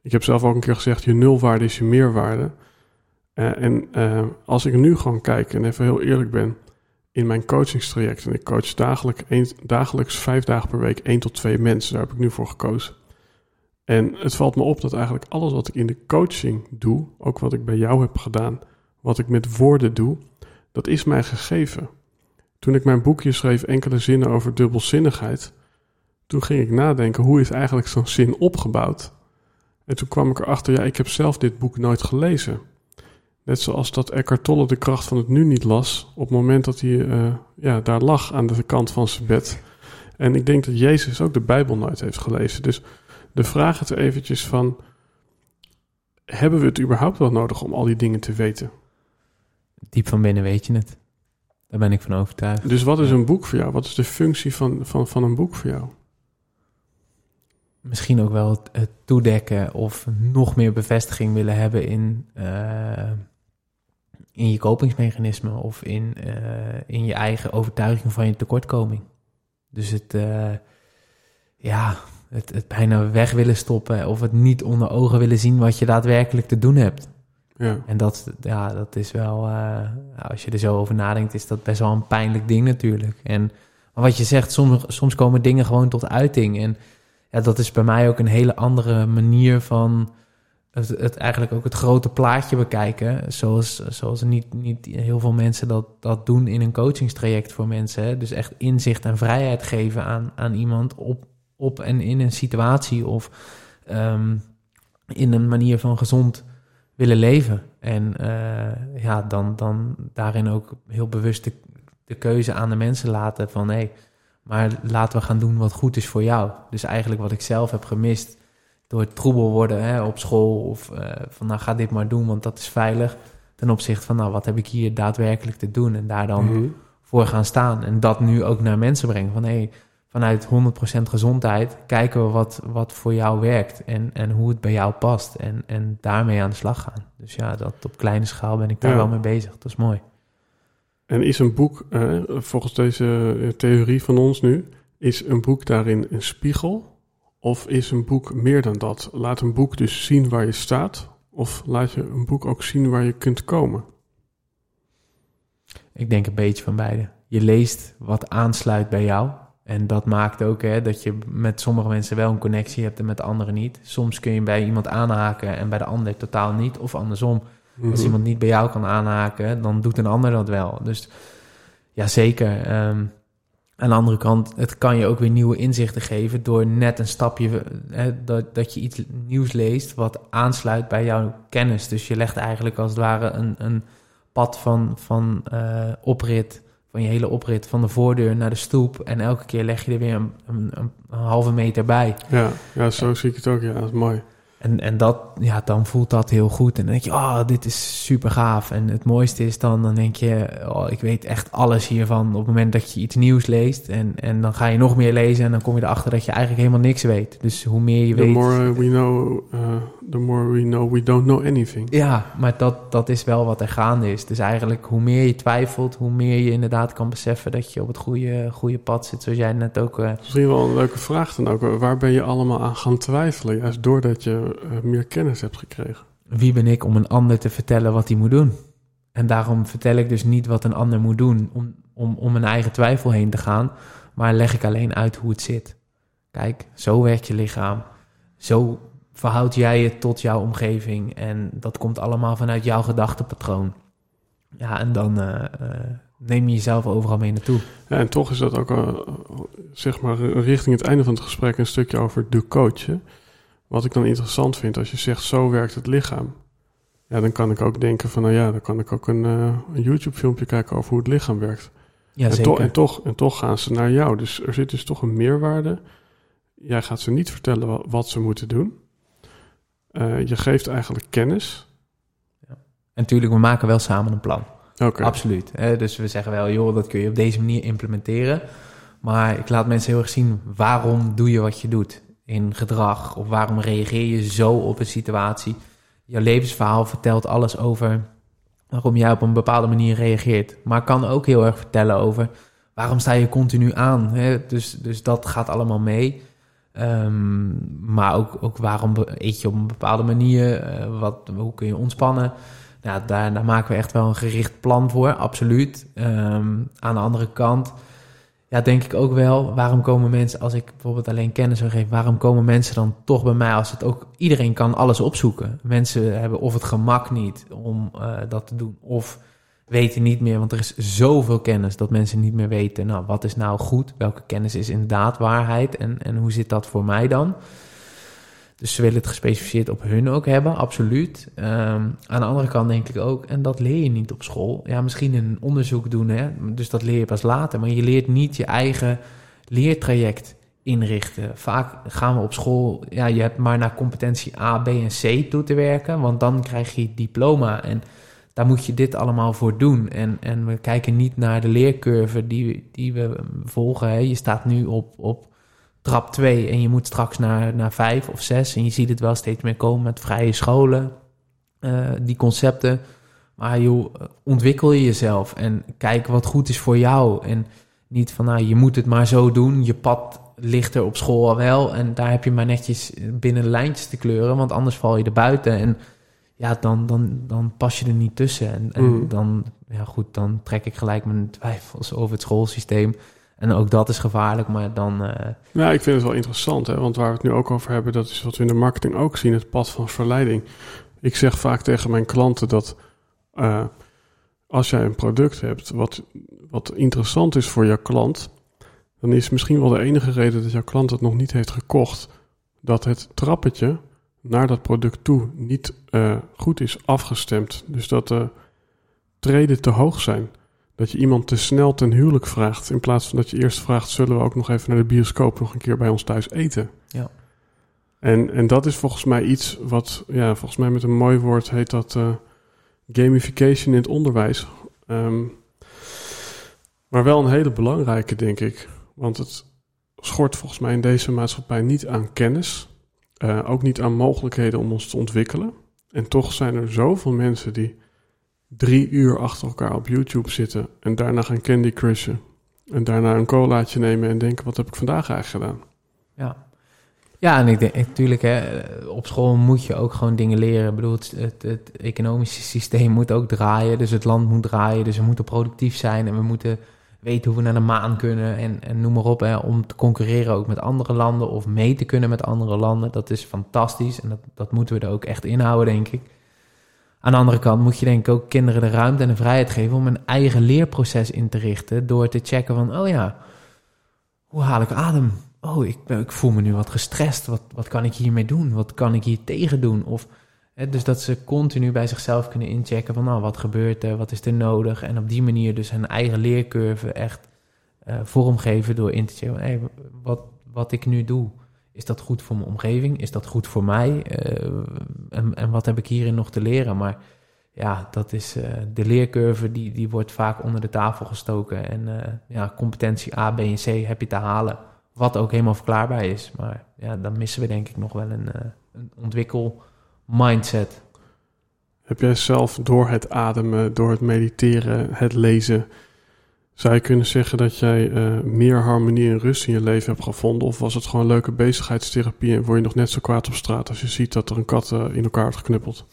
Speaker 1: Ik heb zelf ook een keer gezegd, je nulwaarde is je meerwaarde. Eh, en eh, als ik nu gewoon kijk en even heel eerlijk ben, in mijn coachingstraject, en ik coach dagelijks, vijf dagen per week één tot twee mensen, daar heb ik nu voor gekozen. En het valt me op dat eigenlijk alles wat ik in de coaching doe, ook wat ik bij jou heb gedaan, wat ik met woorden doe, dat is mij gegeven. Toen ik mijn boekje schreef, enkele zinnen over dubbelzinnigheid, toen ging ik nadenken, hoe is eigenlijk zo'n zin opgebouwd? En toen kwam ik erachter, ja, ik heb zelf dit boek nooit gelezen. Net zoals dat Eckhart Tolle de kracht van het nu niet las, op het moment dat hij eh, ja, daar lag aan de kant van zijn bed. En ik denk dat Jezus ook de Bijbel nooit heeft gelezen. Dus de vraag is eventjes van, hebben we het überhaupt wel nodig om al die dingen te weten?
Speaker 2: Diep van binnen weet je het. Daar ben ik van overtuigd.
Speaker 1: Dus wat is een boek voor jou? Wat is de functie van, van, van een boek voor jou?
Speaker 2: Misschien ook wel het, het toedekken of nog meer bevestiging willen hebben in, eh, in je kopingsmechanisme of in, eh, in je eigen overtuiging van je tekortkoming. Dus het, eh, ja, het, het bijna weg willen stoppen of het niet onder ogen willen zien wat je daadwerkelijk te doen hebt.
Speaker 1: Ja,
Speaker 2: En dat, ja, dat is wel, eh, als je er zo over nadenkt, is dat best wel een pijnlijk ding natuurlijk. En maar wat je zegt, soms, soms komen dingen gewoon tot uiting. En ja, dat is bij mij ook een hele andere manier van het, het eigenlijk ook het grote plaatje bekijken. Zoals, zoals niet, niet heel veel mensen dat, dat doen in een coachingstraject voor mensen. Hè? Dus echt inzicht en vrijheid geven aan, aan iemand op, op en in een situatie of ehm, in een manier van gezond willen leven. En uh, ja, dan, dan daarin ook heel bewust de, de keuze aan de mensen laten van hé, hey, maar laten we gaan doen wat goed is voor jou. Dus eigenlijk wat ik zelf heb gemist door het troebel worden hè, op school of uh, van nou ga dit maar doen, want dat is veilig. Ten opzichte van nou wat heb ik hier daadwerkelijk te doen en daar dan
Speaker 1: Mhm.
Speaker 2: voor gaan staan. En dat nu ook naar mensen brengen van hé, hey, vanuit 100% gezondheid kijken we wat, wat voor jou werkt en, en hoe het bij jou past. En, en daarmee aan de slag gaan. Dus ja, dat op kleine schaal ben ik daar
Speaker 1: Ja.
Speaker 2: wel mee bezig. Dat is mooi.
Speaker 1: En is een boek, eh, volgens deze eh, theorie van ons nu, is een boek daarin een spiegel? Of is een boek meer dan dat? Laat een boek dus zien waar je staat? Of laat je een boek ook zien waar je kunt komen?
Speaker 2: Ik denk een beetje van beide. Je leest wat aansluit bij jou. En dat maakt ook hè, dat je met sommige mensen wel een connectie hebt en met anderen niet. Soms kun je bij iemand aanhaken en bij de ander totaal niet. Of andersom. Als
Speaker 1: Mhm.
Speaker 2: iemand niet bij jou kan aanhaken, dan doet een ander dat wel. Dus ja, zeker. Ehm, aan de andere kant, het kan je ook weer nieuwe inzichten geven door net een stapje, hè, dat, dat je iets nieuws leest wat aansluit bij jouw kennis. Dus je legt eigenlijk als het ware een, een pad van, van eh, oprit, van je hele oprit, van de voordeur naar de stoep. En elke keer leg je er weer een, een, een, een halve meter bij.
Speaker 1: Ja, ja, zo zie ik het ook. Ja, dat is mooi.
Speaker 2: En, en dat, ja, dan voelt dat heel goed. En dan denk je, oh, dit is super gaaf. En het mooiste is dan, dan denk je, oh, ik weet echt alles hiervan. Op het moment dat je iets nieuws leest. En, en dan ga je nog meer lezen. En dan kom je erachter dat je eigenlijk helemaal niks weet. Dus hoe meer je
Speaker 1: The
Speaker 2: weet.
Speaker 1: more we know, uh, the more we know we don't know anything.
Speaker 2: Ja, maar dat, dat is wel wat er gaande is. Dus eigenlijk, hoe meer je twijfelt, hoe meer je inderdaad kan beseffen dat je op het goede, goede pad zit. Zoals jij net ook. eh,
Speaker 1: Misschien wel een leuke vraag dan ook. Waar ben je allemaal aan gaan twijfelen? Juist doordat je uh, meer kennis hebt gekregen.
Speaker 2: wie ben ik om een ander te vertellen wat hij moet doen? En daarom vertel ik dus niet wat een ander moet doen om, om, om mijn eigen twijfel heen te gaan, maar leg ik alleen uit hoe het zit. Kijk, zo werkt je lichaam. Zo verhoud jij je tot jouw omgeving en dat komt allemaal vanuit jouw gedachtepatroon. Ja, en dan uh, uh, neem je jezelf overal mee naartoe.
Speaker 1: Ja, en toch is dat ook, uh, zeg maar, richting het einde van het gesprek een stukje over de coach. Hè? Wat ik dan interessant vind, als je zegt zo werkt het lichaam. Ja, dan kan ik ook denken van, nou ja, dan kan ik ook een, een YouTube filmpje kijken over hoe het lichaam werkt.
Speaker 2: Ja,
Speaker 1: en,
Speaker 2: zeker.
Speaker 1: to en, toch, en toch gaan ze naar jou. Dus er zit dus toch een meerwaarde. Jij gaat ze niet vertellen wat, wat ze moeten doen. Uh, je geeft eigenlijk kennis.
Speaker 2: Ja. En natuurlijk, we maken wel samen een plan.
Speaker 1: Okay.
Speaker 2: Absoluut. Hè? Dus we zeggen wel, joh, dat kun je op deze manier implementeren. Maar ik laat mensen heel erg zien, waarom doe je wat je doet in gedrag? Of waarom reageer je zo op een situatie? Jouw levensverhaal vertelt alles over waarom jij op een bepaalde manier reageert. Maar kan ook heel erg vertellen over waarom sta je continu aan. Hè? Dus, dus dat gaat allemaal mee. Um, maar ook, ook waarom eet je op een bepaalde manier? Uh, wat, hoe kun je ontspannen? Nou, daar, daar, maken we echt wel een gericht plan voor, absoluut. Um, aan de andere kant, ja, denk ik ook wel, waarom komen mensen, als ik bijvoorbeeld alleen kennis zou geven, waarom komen mensen dan toch bij mij als het ook, iedereen kan alles opzoeken. Mensen hebben of het gemak niet om uh, dat te doen, of weten niet meer, want er is zoveel kennis dat mensen niet meer weten, nou, wat is nou goed, welke kennis is inderdaad waarheid en, en hoe zit dat voor mij dan? Dus ze willen het gespecificeerd op hun ook hebben, absoluut. Um, aan de andere kant denk ik ook, en dat leer je niet op school. Ja, misschien een onderzoek doen, hè? dus dat leer je pas later. Maar je leert niet je eigen leertraject inrichten. Vaak gaan we op school, ja, je hebt maar naar competentie A, B en C toe te werken, want dan krijg je diploma. En daar moet je dit allemaal voor doen. En, en we kijken niet naar de leercurve die, die we volgen. Hè? Je staat nu op, op trap 2 en je moet straks naar, naar 5 of 6. En je ziet het wel steeds meer komen met vrije scholen, uh, die concepten. Maar joh, ontwikkel je jezelf en kijk wat goed is voor jou. En niet van, nou, je moet het maar zo doen. Je pad ligt er op school al wel. En daar heb je maar netjes binnen lijntjes te kleuren, want anders val je er buiten. En ja, dan, dan, dan pas je er niet tussen. En, en
Speaker 1: Mm.
Speaker 2: dan, ja goed, dan trek ik gelijk mijn twijfels over het schoolsysteem. En ook dat is gevaarlijk, maar dan... Uh...
Speaker 1: Ja, ik vind het wel interessant, hè? want waar we het nu ook over hebben, dat is wat we in de marketing ook zien, het pad van verleiding. Ik zeg vaak tegen mijn klanten dat uh, als jij een product hebt wat, wat interessant is voor jouw klant, dan is misschien wel de enige reden dat jouw klant het nog niet heeft gekocht, dat het trappetje naar dat product toe niet uh, goed is afgestemd. Dus dat de treden te hoog zijn. Dat je iemand te snel ten huwelijk vraagt. In plaats van dat je eerst vraagt: zullen we ook nog even naar de bioscoop nog een keer bij ons thuis eten?
Speaker 2: Ja.
Speaker 1: En, en dat is volgens mij iets wat, ja, volgens mij met een mooi woord heet dat uh, gamification in het onderwijs. Um, maar wel een hele belangrijke, denk ik. Want het schort volgens mij in deze maatschappij niet aan kennis. Uh, ook niet aan mogelijkheden om ons te ontwikkelen. En toch zijn er zoveel mensen die drie uur achter elkaar op YouTube zitten en daarna gaan Candy Crushen. En daarna een colaatje nemen en denken, wat heb ik vandaag eigenlijk gedaan?
Speaker 2: Ja, ja en ik denk natuurlijk, hè, op school moet je ook gewoon dingen leren. Ik bedoel, het, het, het, economische systeem moet ook draaien, dus het land moet draaien. Dus we moeten productief zijn en we moeten weten hoe we naar de maan kunnen en, en noem maar op. Hè, om te concurreren ook met andere landen of mee te kunnen met andere landen. Dat is fantastisch en dat, dat moeten we er ook echt inhouden, denk ik. Aan de andere kant moet je denk ik ook kinderen de ruimte en de vrijheid geven om een eigen leerproces in te richten. Door te checken van, oh ja, hoe haal ik adem? Oh, ik, ik voel me nu wat gestrest. Wat, wat kan ik hiermee doen? Wat kan ik hier tegen doen? Of, dus dat ze continu bij zichzelf kunnen inchecken van, nou, wat gebeurt er? Wat is er nodig? En op die manier dus hun eigen leercurve echt uh, vormgeven door in te checken. Wat, wat ik nu doe, is dat goed voor mijn omgeving? Is dat goed voor mij? Uh, en, en wat heb ik hierin nog te leren? Maar ja, dat is uh, de leercurve, die, die wordt vaak onder de tafel gestoken. En ja, competentie A, B en C heb je te halen. Wat ook helemaal verklaarbaar is. Maar ja, dan missen we denk ik nog wel een, een ontwikkel mindset.
Speaker 1: Heb jij zelf door het ademen, door het mediteren, het lezen zou je kunnen zeggen dat jij uh, meer harmonie en rust in je leven hebt gevonden? Of was het gewoon leuke bezigheidstherapie en word je nog net zo kwaad op straat als je ziet dat er een kat uh, in elkaar wordt geknuppeld?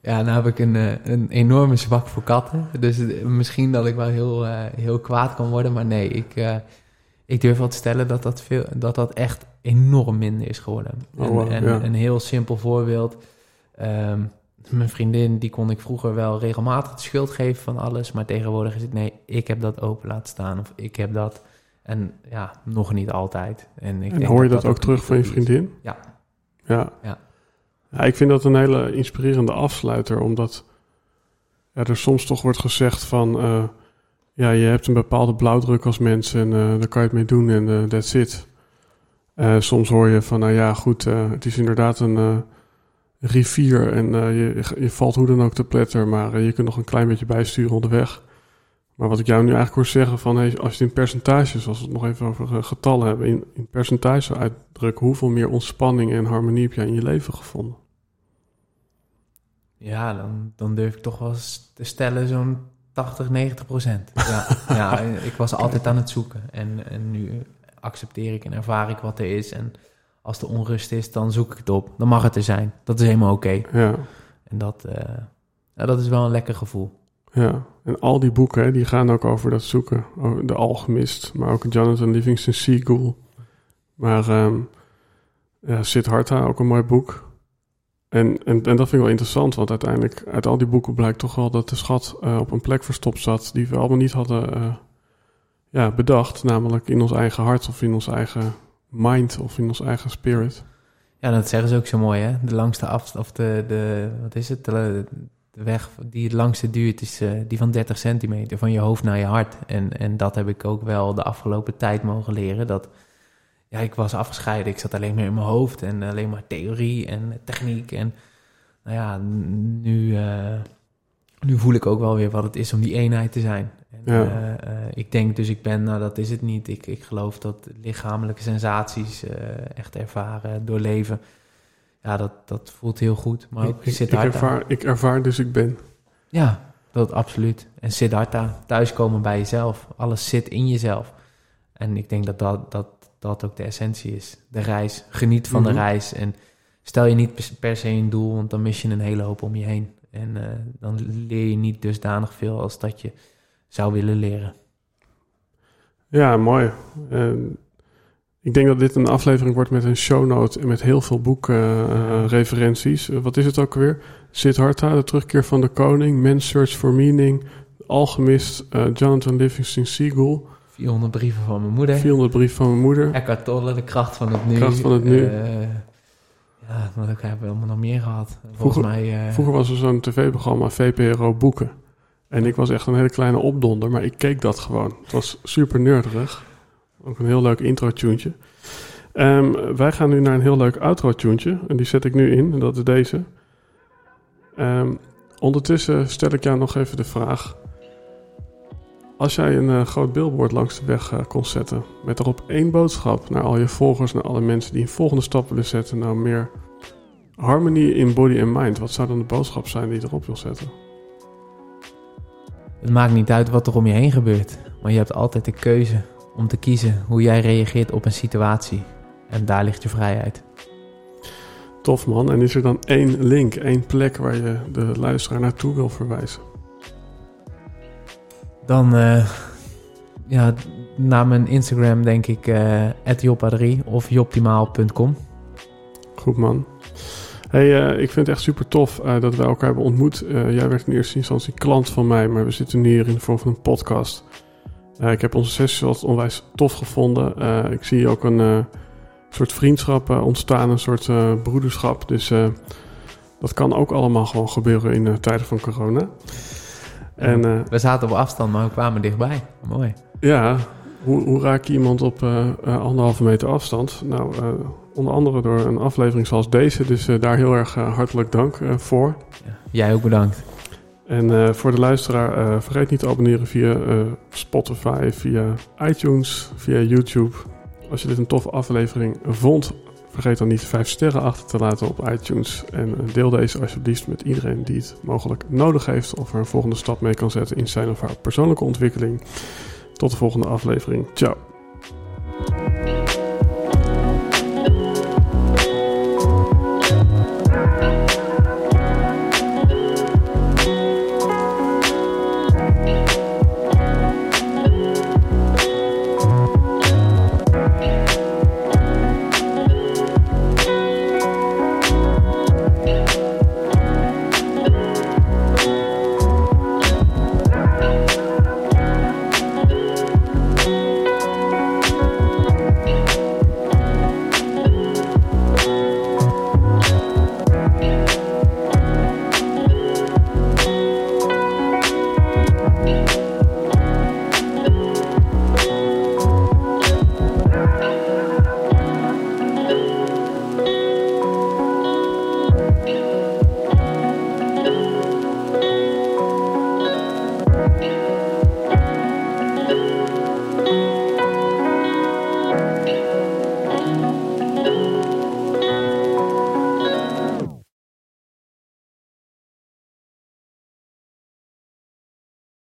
Speaker 2: Ja, nou heb ik een, uh, een enorme zwak voor katten. Dus misschien dat ik wel heel, heel kwaad kan worden. Maar nee, ik, ik durf wel te stellen dat dat, veel, dat dat echt enorm minder is geworden.
Speaker 1: Oh, wow,
Speaker 2: en,
Speaker 1: ja.
Speaker 2: een heel simpel voorbeeld. Um, mijn vriendin, die kon ik vroeger wel regelmatig de schuld geven van alles. Maar tegenwoordig is het nee, ik heb dat open laten staan. Of ik heb dat. En ja, nog niet altijd. En, ik
Speaker 1: en
Speaker 2: denk
Speaker 1: hoor je
Speaker 2: dat,
Speaker 1: dat, ook terug van je vriendin?
Speaker 2: Ja.
Speaker 1: ja.
Speaker 2: Ja.
Speaker 1: Ja. ik vind dat een hele inspirerende afsluiter. Omdat ja, er soms toch wordt gezegd van... Uh, ja, je hebt een bepaalde blauwdruk als mens en uh, daar kan je het mee doen en uh, that's it. Soms hoor je van, nou ja, goed, het is inderdaad een rivier en je, je valt hoe dan ook te pletter, maar je kunt nog een klein beetje bijsturen onderweg. Maar wat ik jou nu eigenlijk hoor zeggen van, hey, als je het in percentages, als we het nog even over getallen hebben, in, in percentages uitdrukken, hoeveel meer ontspanning en harmonie heb jij in je leven gevonden?
Speaker 2: Ja, dan, dan durf ik toch wel eens te stellen zo'n 80, 90 procent. Ja, <laughs> ja, ik was altijd aan het zoeken en, en nu accepteer ik en ervaar ik wat er is en als er onrust is, dan zoek ik het op. Dan mag het er zijn. Dat is helemaal oké. Okay.
Speaker 1: Ja.
Speaker 2: En dat, uh, ja, dat is wel een lekker gevoel.
Speaker 1: Ja, en al die boeken hè, die gaan ook over dat zoeken. Over de Alchemist, maar ook Jonathan Livingston Seagull. Maar um, ja, Siddhartha, ook een mooi boek. En, en, en dat vind ik wel interessant, want uiteindelijk uit al die boeken blijkt toch wel dat de schat uh, op een plek verstopt zat die we allemaal niet hadden uh, ja, bedacht. Namelijk in ons eigen hart of in ons eigen mind of in ons eigen spirit.
Speaker 2: Ja, dat zeggen ze ook zo mooi, hè? De langste afstand, of de, de, wat is het? De, de, weg die het langste duurt is uh, die van 30 centimeter, van je hoofd naar je hart. En, en dat heb ik ook wel de afgelopen tijd mogen leren. Dat, ja, ik was afgescheiden, ik zat alleen maar in mijn hoofd en alleen maar theorie en techniek. En nou ja, nu, uh, nu voel ik ook wel weer wat het is om die eenheid te zijn. En,
Speaker 1: Ja.
Speaker 2: uh, uh, ik denk dus ik ben, nou dat is het niet. Ik, ik geloof dat lichamelijke sensaties uh, echt ervaren, doorleven. Ja, dat, dat voelt heel goed. Maar ook
Speaker 1: ik, ik, ervaar, ik ervaar dus ik ben.
Speaker 2: Ja, dat absoluut. En Siddhartha, thuiskomen bij jezelf. Alles zit in jezelf. En ik denk dat dat, dat, dat ook de essentie is. De reis. Geniet van
Speaker 1: Mhm.
Speaker 2: de reis. En stel je niet per se een doel, want dan mis je een hele hoop om je heen. En eh, dan leer je niet dusdanig veel als dat je zou willen leren.
Speaker 1: Ja, mooi. Ehm, ik denk dat dit een aflevering wordt met een shownote en met heel veel boekreferenties. Uh, wat is het ook weer? Siddhartha, de terugkeer van de koning, Man's Search for Meaning, Alchemist, Jonathan Livingston Seagull.
Speaker 2: 400 brieven van mijn moeder.
Speaker 1: 400 brieven van mijn moeder.
Speaker 2: Eckhart Tolle, de kracht van het nu.
Speaker 1: Kracht van het nu.
Speaker 2: Ja, wat hebben we allemaal nog meer gehad. Volgens
Speaker 1: vroeger,
Speaker 2: mij...
Speaker 1: vroeger was er zo'n tv-programma, VPRO Boeken. En ik was echt een hele kleine opdonder, maar ik keek dat gewoon. Het was super nerdig. Ook een heel leuk intro-tuentje. Um, wij gaan nu naar een heel leuk outro-tuentje. En die zet ik nu in, en dat is deze. Um, ondertussen stel ik jou nog even de vraag. Als jij een uh, groot billboard langs de weg uh, kon zetten... met erop één boodschap naar al je volgers... naar alle mensen die een volgende stap willen zetten... nou meer harmony in body and mind. Wat zou dan de boodschap zijn die je erop wil zetten?
Speaker 2: Het maakt niet uit wat er om je heen gebeurt, maar je hebt altijd de keuze om te kiezen hoe jij reageert op een situatie. En daar ligt je vrijheid.
Speaker 1: Tof man. En is er dan één link, één plek waar je de luisteraar naartoe wil verwijzen?
Speaker 2: Dan uh, ja, naar mijn Instagram denk ik uh, @jopa3 of joptimaal.com.
Speaker 1: Goed man. Hey, uh, ik vind het echt super tof dat we elkaar hebben ontmoet. Jij werd in eerste instantie klant van mij, maar we zitten nu hier in de vorm van een podcast. ik heb onze sessie wat onwijs tof gevonden. ik zie ook een soort vriendschap ontstaan, een soort broederschap. Dus dat kan ook allemaal gewoon gebeuren in tijden van corona.
Speaker 2: En, we zaten op afstand, maar we kwamen dichtbij. Mooi.
Speaker 1: Ja, hoe, hoe raak je iemand op anderhalve meter afstand? Nou, Onder andere door een aflevering zoals deze. Dus uh, daar heel erg uh, hartelijk dank uh, voor.
Speaker 2: Ja, jij ook bedankt.
Speaker 1: En voor de luisteraar, vergeet niet te abonneren via Spotify, via iTunes, via YouTube. Als je dit een toffe aflevering vond, vergeet dan niet vijf sterren achter te laten op iTunes. En deel deze alsjeblieft met iedereen die het mogelijk nodig heeft. Of er een volgende stap mee kan zetten in zijn of haar persoonlijke ontwikkeling. Tot de volgende aflevering. Ciao.